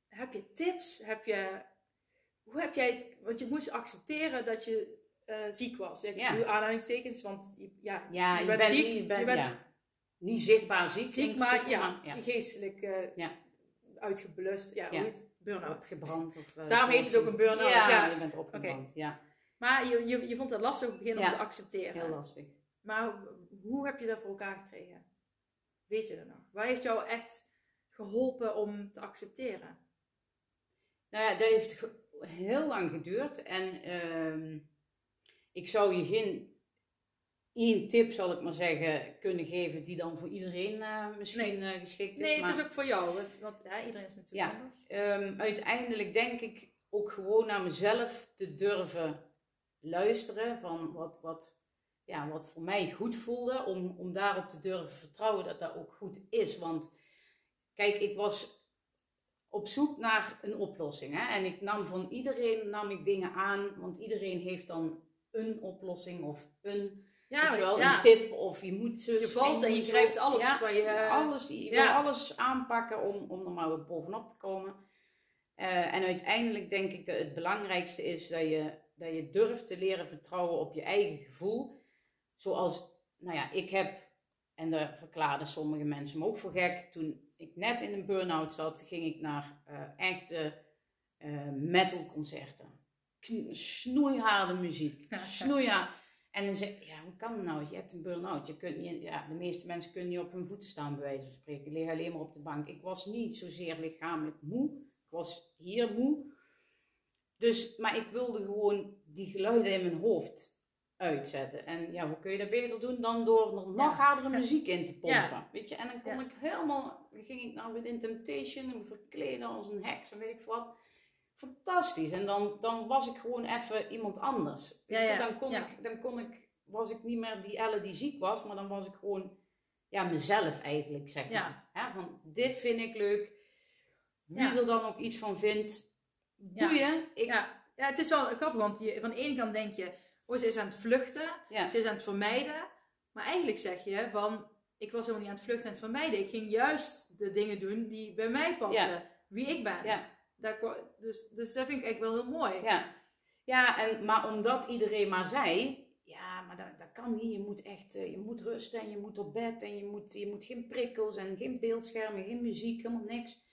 S1: heb je tips? Heb je, hoe heb jij, het- want je moest accepteren dat je eh, ziek was. Ik
S2: Ja.
S1: doe aanhalingstekens, want je, ja,
S2: Ja,
S1: je bent ziek,
S2: niet, je bent,
S1: je bent
S2: ja, niet zichtbaar ziek.
S1: ziek, maar ja,
S2: ja.
S1: geestelijk eh,
S2: Ja.
S1: uitgeblust. Ja, hoe heet het? Burn-out.
S2: Opgebrand. Of, eh,
S1: Daarom heet het ook een burn-out,
S2: Ja, je bent opgebrand. Ja,
S1: Maar je, je, je vond het lastig op het begin om te accepteren.
S2: heel lastig.
S1: Maar hoe heb je dat voor elkaar gekregen? Weet je dat nog? Waar heeft jou echt geholpen om te accepteren?
S2: Nou ja, dat heeft heel lang geduurd. En ehm, ik zou je geen één tip, zal ik maar zeggen, kunnen geven die dan voor iedereen eh, misschien eh, geschikt is.
S1: Nee,
S2: maar,
S1: het is ook voor jou. Want, want ja, iedereen is natuurlijk
S2: Ja.
S1: anders.
S2: ehm, uiteindelijk denk ik ook gewoon naar mezelf te durven luisteren. Van wat, wat, ja, wat voor mij goed voelde. Om, om daarop te durven vertrouwen dat dat ook goed is. Want kijk, ik was op zoek naar een oplossing. Hè? En ik nam van iedereen nam ik dingen aan. Want iedereen heeft dan een oplossing of een,
S1: Ja,
S2: weet wel,
S1: ja.
S2: een tip. Of je moet
S1: Je valt en je grijpt alles
S2: Ja,
S1: waar je...
S2: alles, je wil alles aanpakken om, om er maar weer bovenop te komen. Eh, en uiteindelijk denk ik dat het belangrijkste is dat je dat je durft te leren vertrouwen op je eigen gevoel. Zoals, nou ja, ik heb, en daar verklaarden sommige mensen me ook voor gek. Toen ik net in een burn-out zat, ging ik naar uh, echte uh, metalconcerten. Snoeiharde muziek. Snoeiharde. En dan zeg ja, hoe kan dat nou? Je hebt een burn-out. Je kunt niet, ja, de meeste mensen kunnen niet op hun voeten staan, bij wijze van spreken. Ik lig alleen maar op de bank. Ik was niet zozeer lichamelijk moe. Ik was hier moe. Dus, maar ik wilde gewoon die geluiden in mijn hoofd uitzetten. En ja, hoe kun je dat beter doen dan door nog, nog hardere muziek in te pompen? Weet je, en dan kon ik helemaal, ging ik nou Within Temptation en me verkleden als een heks en weet ik wat. Fantastisch. En dan, dan was ik gewoon even iemand anders. Weet je, dan kon ik, dan kon ik, was ik niet meer die Elle die ziek was, maar dan was ik gewoon, ja, mezelf eigenlijk, zeg maar. Ja. van, dit vind ik leuk. Wie er dan ook iets van vindt, boeien.
S1: Ik, ja. ja, het is wel grappig, want je, van de ene kant denk je, oh, ze is aan het vluchten, ze is aan het vermijden. Maar eigenlijk zeg je van, ik was helemaal niet aan het vluchten en het vermijden. Ik ging juist de dingen doen die bij mij passen, wie ik ben. Ja. Daar, dus, dus dat vind ik eigenlijk wel heel mooi.
S2: Ja, ja en, maar omdat iedereen maar zei, ja, maar dat, dat kan niet. Je moet echt, eh, je moet rusten en je moet op bed en je moet, je moet geen prikkels en geen beeldschermen, geen muziek, helemaal niks.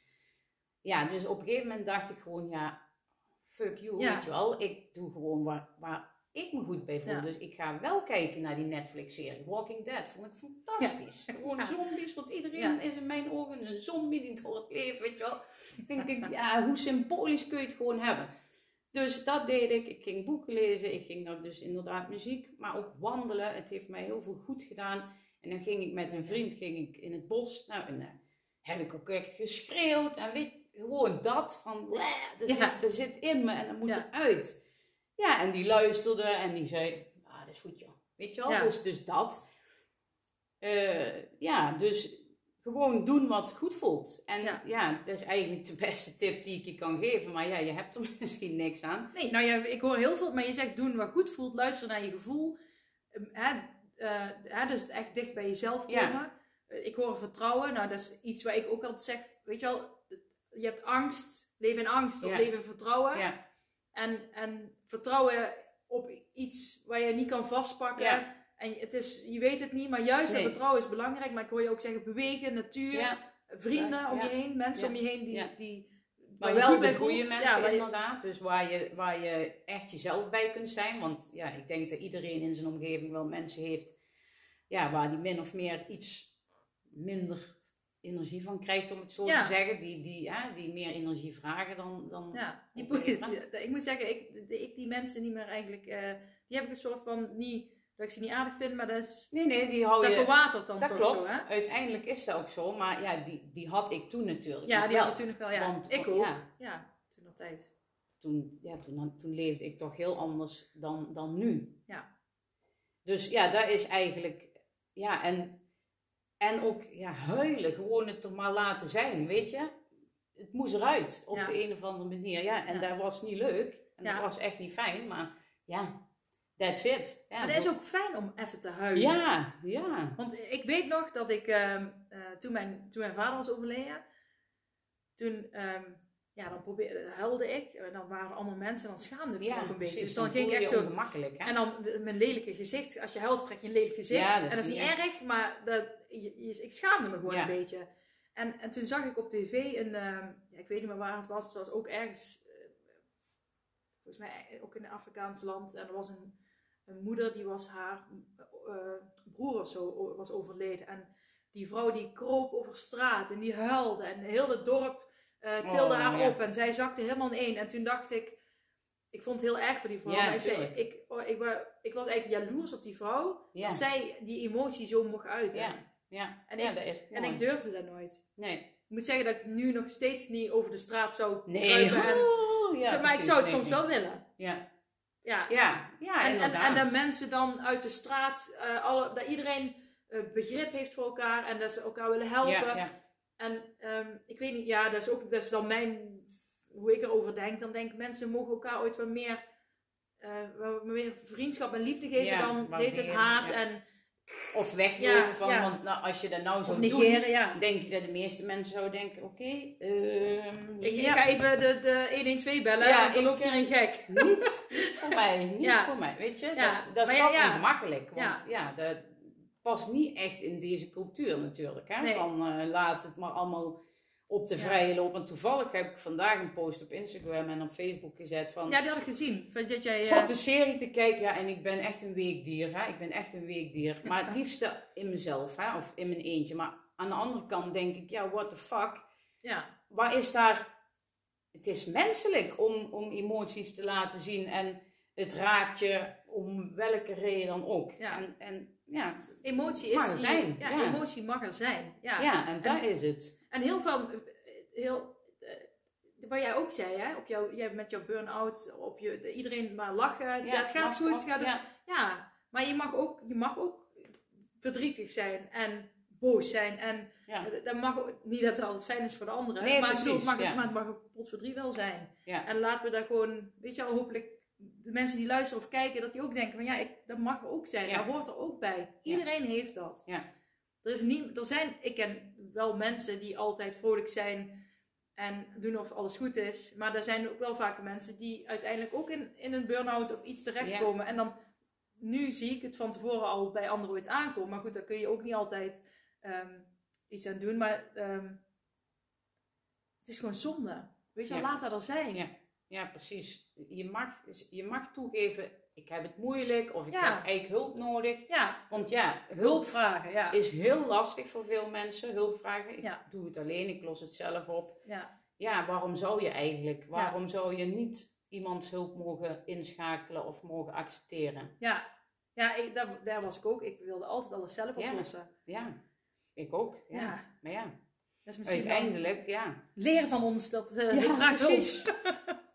S2: Ja, dus op een gegeven moment dacht ik gewoon, ja, fuck you, weet je wel. Ik doe gewoon waar, waar ik me goed bij voel. Dus ik ga wel kijken naar die Netflix-serie. Walking Dead vond ik fantastisch. Gewoon zombies, want iedereen is in mijn ogen een zombie die het leven, weet je wel. Ik denk, ja, hoe symbolisch kun je het gewoon hebben? Dus dat deed ik. Ik ging boeken lezen. Ik ging dan dus inderdaad muziek, maar ook wandelen. Het heeft mij heel veel goed gedaan. En dan ging ik met een vriend ging ik in het bos. Nou, en uh, heb ik ook echt geschreeuwd. En weet gewoon dat van, er, zit, er zit in me en dat moet eruit. Ja, en die luisterde en die zei, ah, dat is goed joh. Weet je wel? Dus, dus dat. Uh, ja, dus gewoon doen wat goed voelt. En ja. dat is eigenlijk de beste tip die ik je kan geven. Maar ja, je hebt er misschien niks aan.
S1: Nee, nou ja, ik hoor heel veel, maar je zegt doen wat goed voelt. Luister naar je gevoel. Ehm, hè, uh, hè, dus echt dicht bij jezelf komen. Ja. Uh, ik hoor vertrouwen. Nou, dat is iets waar ik ook altijd zeg. Weet je wel, je hebt angst. Leef in angst of leef in vertrouwen. Ja. En, en vertrouwen op iets waar je niet kan vastpakken. En het is, je weet het niet, maar juist nee. vertrouwen is belangrijk. Maar ik hoor je ook zeggen, bewegen, natuur, vrienden om je heen, mensen om je heen die... die
S2: maar wel de goede mensen inderdaad. Dus waar je, waar je echt jezelf bij kunt zijn. Want ja, ik denk dat iedereen in zijn omgeving wel mensen heeft... Ja, waar die min of meer iets minder energie van krijgt, om het zo te zeggen. Die, die, hè, die meer energie vragen dan... dan
S1: ja, die, ik moet zeggen, ik, ik die mensen niet meer eigenlijk... Uh, die heb ik een soort van niet... Dat ik ze niet aardig vind, maar dat is...
S2: Nee, nee, die hou
S1: dat verwatert dan
S2: dat
S1: toch
S2: klopt.
S1: zo, hè?
S2: Uiteindelijk is dat ook zo. Maar ja, die, die had ik toen natuurlijk
S1: Ja, die had je toen nog wel, ja. Want, ik ook. Ja, ja toen altijd.
S2: Toen, ja, toen, toen leefde ik toch heel anders dan, dan nu. Ja. Dus ja, dat is eigenlijk... Ja, en en ook ja, huilen, gewoon het er maar laten zijn, weet je. Het moest eruit op de een of andere manier. Ja, en dat was niet leuk. En dat was echt niet fijn, maar ja, that's it.
S1: Ja, maar het is ook fijn om even te huilen.
S2: Ja, ja.
S1: Want ik weet nog dat ik, uh, toen, mijn, toen mijn vader was overleden, toen um, ja, dan probeerde, huilde ik. En dan waren allemaal mensen en dan schaamde ik me ook een beetje. Dus dan, ging ik echt zo.
S2: Hè?
S1: En dan mijn lelijke gezicht. Als je huilt, trek je een lelijk gezicht. Ja, dat en dat is niet erg, maar dat, je, ik schaamde me gewoon een beetje. En, en toen zag ik op tv een, uh, ja, ik weet niet meer waar het was. Het was ook ergens, uh, volgens mij ook in een Afrikaans land. En er was een, een moeder, die was haar uh, broer of zo was overleden. En die vrouw die kroop over straat en die huilde. En heel het dorp uh, tilde haar op en zij zakte helemaal in één. En toen dacht ik, ik vond het heel erg voor die vrouw. maar ik, zei, ik, oh, ik, ik, was eigenlijk jaloers op die vrouw, dat zij die emotie zo mocht uiten.
S2: Ja, ja.
S1: En,
S2: ik,
S1: dat is en ik durfde dat nooit.
S2: Nee.
S1: Ik moet zeggen dat ik nu nog steeds niet over de straat zou
S2: nee.
S1: En, oh, maar ik zou het soms wel willen.
S2: Ja.
S1: Ja,
S2: ja, ja
S1: en, en, en, dat mensen dan uit de straat, uh, alle, dat iedereen uh, begrip heeft voor elkaar en dat ze elkaar willen helpen. En um, ik weet niet, ja, dat is ook dat is dan mijn, hoe ik erover denk. Dan denk ik, mensen mogen elkaar ooit wat meer, uh, wat meer vriendschap en liefde geven dan deed het haat. En
S2: Of weglopen
S1: Ja,
S2: van, want nou, als je dat nou zou
S1: negeren,
S2: doen,
S1: ja.
S2: denk ik dat de meeste mensen zouden denken, oké, ehm,
S1: Ik, ga even de, de 112 bellen,
S2: Ja,
S1: want dan
S2: ik,
S1: loopt hier een gek.
S2: niet, niet voor mij, niet voor mij, weet je. Dat, dat is toch niet makkelijk, want
S1: Ja.
S2: ja, dat past niet echt in deze cultuur natuurlijk. Hè?
S1: Nee.
S2: Van eh, laat het maar allemaal op de
S1: Ja.
S2: vrije loop. En toevallig heb ik vandaag een post op Instagram en op Facebook gezet van...
S1: Ja, die had ik gezien. Van dat jij,
S2: Ik
S1: eh,
S2: zat de serie te kijken ja, en ik ben echt een weekdier. Hè? Ik ben echt een weekdier. Maar het liefste in mezelf hè? of in mijn eentje. Maar aan de andere kant denk ik, ja, what the fuck.
S1: ja,
S2: Waar is daar... Het is menselijk om, om emoties te laten zien en het raakt je om welke reden dan ook.
S1: Ja.
S2: En, en ja,
S1: emotie is
S2: Mag er zijn,
S1: Ja,
S2: ja.
S1: emotie mag er zijn. Ja.
S2: ja. en daar is het.
S1: En heel veel, heel, eh, wat jij ook zei, hè, op jou, jij met jouw burn-out, op je, iedereen maar lachen, ja, het gaat goed, het gaat
S2: ja.
S1: Ja, maar je mag ook, je mag ook verdrietig zijn en boos zijn. En
S2: Ja.
S1: eh, dat mag niet dat het altijd fijn is voor de anderen,
S2: Nee,
S1: maar, bedoel,
S2: precies,
S1: het mag,
S2: ja.
S1: maar het mag een potverdriet wel zijn.
S2: Ja.
S1: En laten we daar gewoon, weet je wel, hopelijk de mensen die luisteren of kijken, dat die ook denken van ja, ik, dat mag ook zijn,
S2: Ja.
S1: dat hoort er ook bij. Iedereen heeft dat.
S2: Ja.
S1: Er, is niet, er zijn, ik ken wel mensen die altijd vrolijk zijn en doen of alles goed is. Maar er zijn ook wel vaak de mensen die uiteindelijk ook in, in een burn-out of iets terechtkomen. En dan, nu zie ik het van tevoren al bij anderen ooit aankomen. Maar goed, daar kun je ook niet altijd ehm, iets aan doen. Maar ehm, het is gewoon zonde. Weet je, laat dat er zijn.
S2: Ja. Precies. Je mag, je mag toegeven, ik heb het moeilijk of ik
S1: Ja.
S2: heb eigenlijk hulp nodig.
S1: Ja,
S2: Want ja,
S1: hulp vragen, ja.
S2: is heel lastig voor veel mensen. Hulp vragen, ik doe het alleen, ik los het zelf op.
S1: ja.
S2: Ja, waarom zou je eigenlijk? Waarom zou je niet iemands hulp mogen inschakelen of mogen accepteren?
S1: Ja, ja ik, daar, daar was ik ook. Ik wilde altijd alles zelf oplossen.
S2: Ja, ik ook. Ja. Maar ja,
S1: Dat is misschien
S2: uiteindelijk, ja.
S1: leren van ons dat uh,
S2: Ja,
S1: vraag
S2: precies.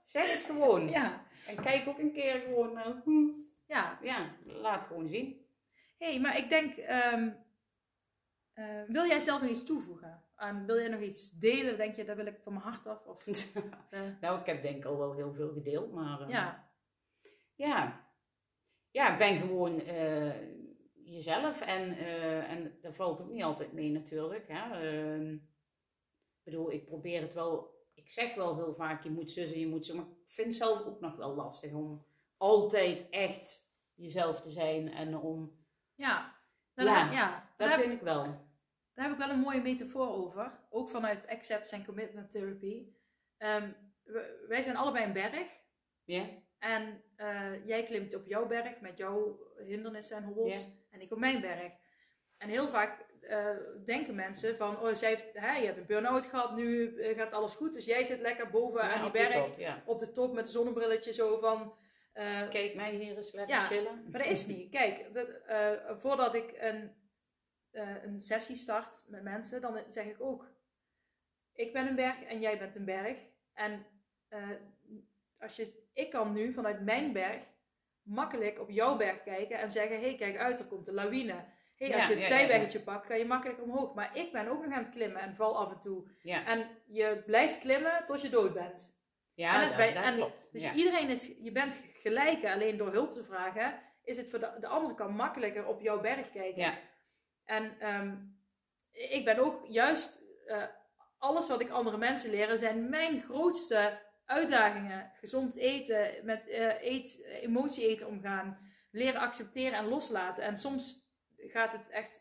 S2: Zeg het gewoon.
S1: Ja,
S2: En kijk ook een keer gewoon, hm,
S1: ja.
S2: ja, laat gewoon zien.
S1: hey, maar ik denk, ehm, eh, wil jij zelf nog iets toevoegen? Aan, wil jij nog iets delen? Denk je, dat wil ik van mijn hart af? Of, eh,
S2: nou, ik heb denk ik al wel heel veel gedeeld, maar...
S1: ja,
S2: Ja. Ja, ik ben gewoon jezelf. En, en daar valt ook niet altijd mee natuurlijk. Hè. Ehm, ik bedoel, ik probeer het wel... Ik zeg wel heel vaak, je moet zussen, je moet zo. Maar ik vind het zelf ook nog wel lastig om altijd echt jezelf te zijn. En om...
S1: ja. Nou,
S2: Ja. Dat vind ik wel.
S1: daar heb ik wel een mooie metafoor over. Ook vanuit Acceptance and Commitment Therapy. Ehm, wij zijn allebei een berg.
S2: Ja?
S1: En eh, jij klimt op jouw berg met jouw hindernissen en hobbels. En ik op mijn berg. En heel vaak eh, denken mensen van, oh, zij heeft, hè, je hebt een burn-out gehad, nu eh, gaat alles goed. Dus jij zit lekker boven
S2: Ja,
S1: aan die berg,
S2: top, ja.
S1: op de top met een zonnebrilletje zo van... eh,
S2: Kijk mij hier eens lekker
S1: Ja,
S2: chillen.
S1: maar dat is niet. Kijk, dat, voordat ik een, een sessie start met mensen, dan zeg ik ook: Ik ben een berg en jij bent een berg. En als je, ik kan nu vanuit mijn berg makkelijk op jouw berg kijken en zeggen: hey, kijk uit, er komt een lawine. Hey, als
S2: Ja,
S1: je het
S2: ja,
S1: zijweggetje pakt, kan je makkelijk omhoog. Maar ik ben ook nog aan het klimmen en val af en toe. En je blijft klimmen tot je dood bent.
S2: ja
S1: en dat is bij-
S2: dat
S1: en-
S2: klopt.
S1: Dus iedereen is, je bent gelijke, alleen door hulp te vragen, is het voor de, de andere kant makkelijker op jouw berg kijken.
S2: Ja.
S1: En ehm, ik ben ook juist, eh, alles wat ik andere mensen leren, zijn mijn grootste uitdagingen. Gezond eten, met eh, eet, emotie eten omgaan, leren accepteren en loslaten. En soms gaat het echt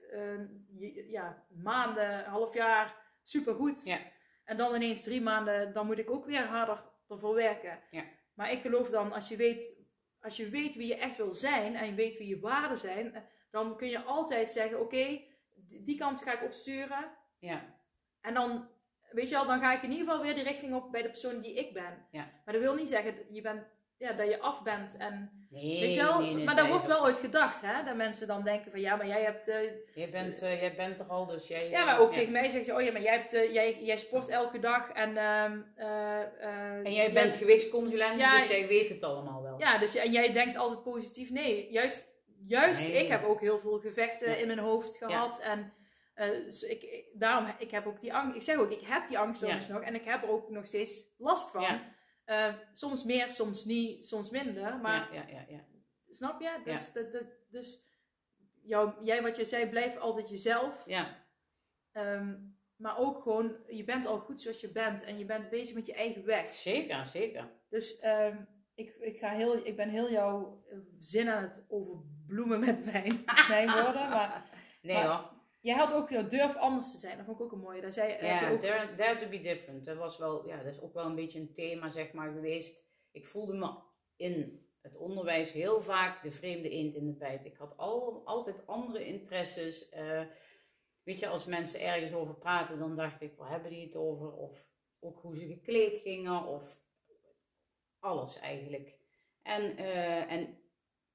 S1: je- ja, maanden, half jaar supergoed.
S2: Ja.
S1: En dan ineens drie maanden, dan moet ik ook weer harder ervoor werken.
S2: Ja.
S1: Maar ik geloof dan, als je, weet, als je weet wie je echt wil zijn en je weet wie je waarden zijn, eh, dan kun je altijd zeggen: Oké, die die kant ga ik opsturen.
S2: Ja.
S1: En dan, weet je wel, dan ga ik in ieder geval weer die richting op bij de persoon die ik ben.
S2: Ja.
S1: Maar dat wil niet zeggen je bent, ja, dat je af bent. En,
S2: Nee,
S1: weet je wel,
S2: nee, nee,
S1: maar daar wordt wel uit gedacht, hè? Dat mensen dan denken van ja, maar jij hebt. eh,
S2: Jij bent, eh, jij bent er al, dus jij...
S1: ja,
S2: eh,
S1: maar ook
S2: ja.
S1: tegen mij zegt ze: Oh ja, maar jij, hebt, eh, jij, jij sport elke dag en. ehm, eh, eh,
S2: En jij bent gewichtsconsulent,
S1: Ja,
S2: dus jij weet het allemaal wel.
S1: Ja, dus, en jij denkt altijd positief. Nee, juist, juist ik heb ook heel veel gevechten
S2: Ja.
S1: in mijn hoofd gehad. En eh, dus ik, ik- daarom, ik heb ook die angst. Ik zeg ook, ik heb die angststoornis nog. En ik heb er ook nog steeds last van.
S2: Ja.
S1: Eh, soms meer, soms niet, soms minder. Maar
S2: ja, ja, ja, ja.
S1: snap je? Dus, dat- dat- dus jou, jij wat je zei, blijf altijd jezelf.
S2: Ja,
S1: Ehm, maar ook gewoon, je bent al goed zoals je bent en je bent bezig met je eigen weg.
S2: zeker, zeker.
S1: Dus ehm, ik, ik, ga heel, ik ben heel jouw eh, zin aan het overbloemen met mijn, mijn woorden. Maar
S2: Nee
S1: Maar-
S2: hoor.
S1: Jij had ook durf anders te zijn. Dat vond ik ook een mooie. Daar zei,
S2: Ja,
S1: ook-
S2: dare, dare to be different. Dat was wel, ja, dat is ook wel een beetje een thema, zeg maar, geweest. Ik voelde me in het onderwijs heel vaak de vreemde eend in de bijt. Ik had al, altijd andere interesses. eh, weet je, als mensen ergens over praten, dan dacht ik, waar hebben die het over? Of ook hoe ze gekleed gingen, of alles eigenlijk. En, eh, en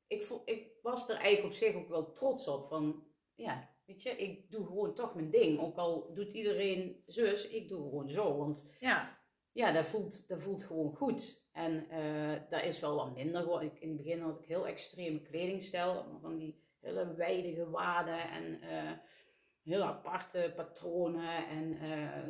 S2: ik, voel, ik was er eigenlijk op zich ook wel trots op. Van, ja, weet je, ik doe gewoon toch mijn ding. Ook al doet iedereen zus, ik doe gewoon zo. Want
S1: ja,
S2: ja, dat voelt, dat voelt gewoon goed. En eh dat is wel wat minder. Ik- In het begin had ik heel extreme kledingstijl. Van die hele wijde gewaden en eh, heel aparte patronen. En eh,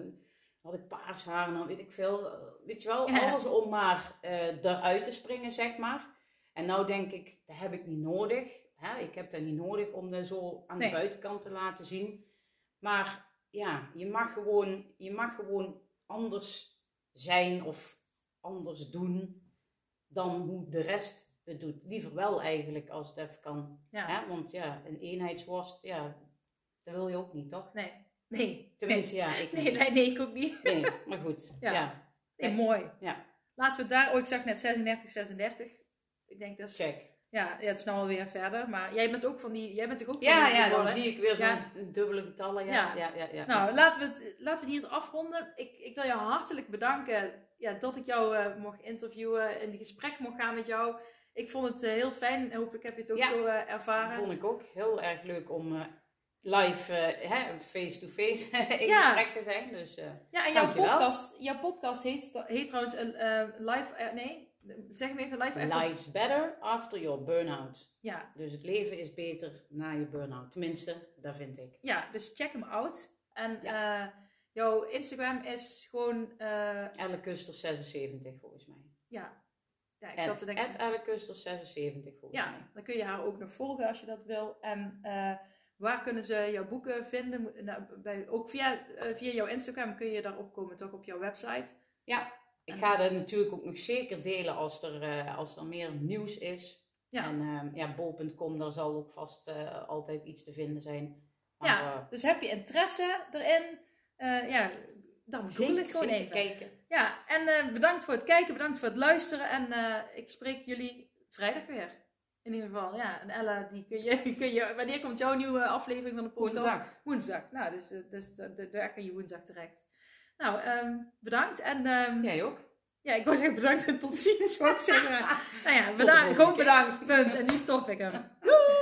S2: had ik paars haar en dan weet ik veel. Weet je wel,
S1: Ja.
S2: alles om maar eruit te springen, zeg maar. En nou denk ik, dat heb ik niet nodig. Hè? Ik heb dat niet nodig om dat zo aan
S1: Nee.
S2: de buitenkant te laten zien. Maar ja, je mag gewoon, je mag gewoon anders zijn of anders doen dan hoe de rest het doet. Liever wel eigenlijk als het even kan.
S1: ja.
S2: Hè? Want ja, een eenheidsworst, ja, dat wil je ook niet, toch?
S1: Nee, nee.
S2: Tenminste, ja, ik
S1: Nee, nee, nee, ik ook niet.
S2: Nee, maar goed.
S1: Ja.
S2: Ja,
S1: Nee, mooi.
S2: Ja.
S1: Laten we daar... Oh, ik zag net 36, 36. Ik denk dat is...
S2: check.
S1: Ja, ja, het is nou alweer verder. Maar jij bent ook van die... Jij bent toch ook van
S2: Ja,
S1: die
S2: ja, dan zie ik weer zo'n
S1: Ja.
S2: dubbele getallen. Ja,
S1: Ja.
S2: ja,
S1: Nou, laten we, het, laten we het hier afronden. Ik, ik wil jou hartelijk bedanken ja, dat ik jou eh, mocht interviewen en in gesprek mocht gaan met jou. Ik vond het eh, heel fijn. Hopelijk heb je het ook zo
S2: Dat
S1: ervaren.
S2: vond ik ook heel erg leuk om live, eh, hè, face-to-face in
S1: Ja.
S2: gesprek te zijn. Dus
S1: Ja, en jouw podcast, jouw podcast heet, heet trouwens een eh, live... nee, zeg hem even live. after-
S2: life's better after your burn-out.
S1: Ja,
S2: Dus het leven is beter na je burn-out. Tenminste, dat vind ik.
S1: ja, dus check hem out. En eh, jouw Instagram is gewoon... eh,
S2: Elle Kuster 76 volgens mij.
S1: ja, ja, ik zat te denken...
S2: At Elle Kuster 76 volgens mij.
S1: Ja, dan kun je haar ook nog volgen als je dat wil. En eh, waar kunnen ze jouw boeken vinden? Nou, bij, ook via, eh, via jouw Instagram kun je daarop komen, toch op jouw website.
S2: Ja, ik ga dat natuurlijk ook nog zeker delen als er, eh, als er meer nieuws is.
S1: Ja.
S2: En eh, ja, bol.com, daar zal ook vast eh, altijd iets te vinden zijn. Maar,
S1: ja,
S2: eh,
S1: dus heb je interesse erin? ja, dan google het gewoon even.
S2: kijken.
S1: Ja, en bedankt voor het kijken, bedankt voor het luisteren. En ik spreek jullie vrijdag weer. In ieder geval, ja. En Ella, die kun je, kun je, wanneer komt jouw nieuwe aflevering van de podcast?
S2: Woensdag.
S1: Woensdag. Nou, dus, dus daar kun je woensdag terecht. Nou, ehm, bedankt. En ehm,
S2: Jij ook?
S1: ja, ik wou zeggen bedankt en tot ziens, wou ik zeggen. nou ja, bedankt, gewoon
S2: keer.
S1: bedankt. Punt. En nu stop ik hem. Doei!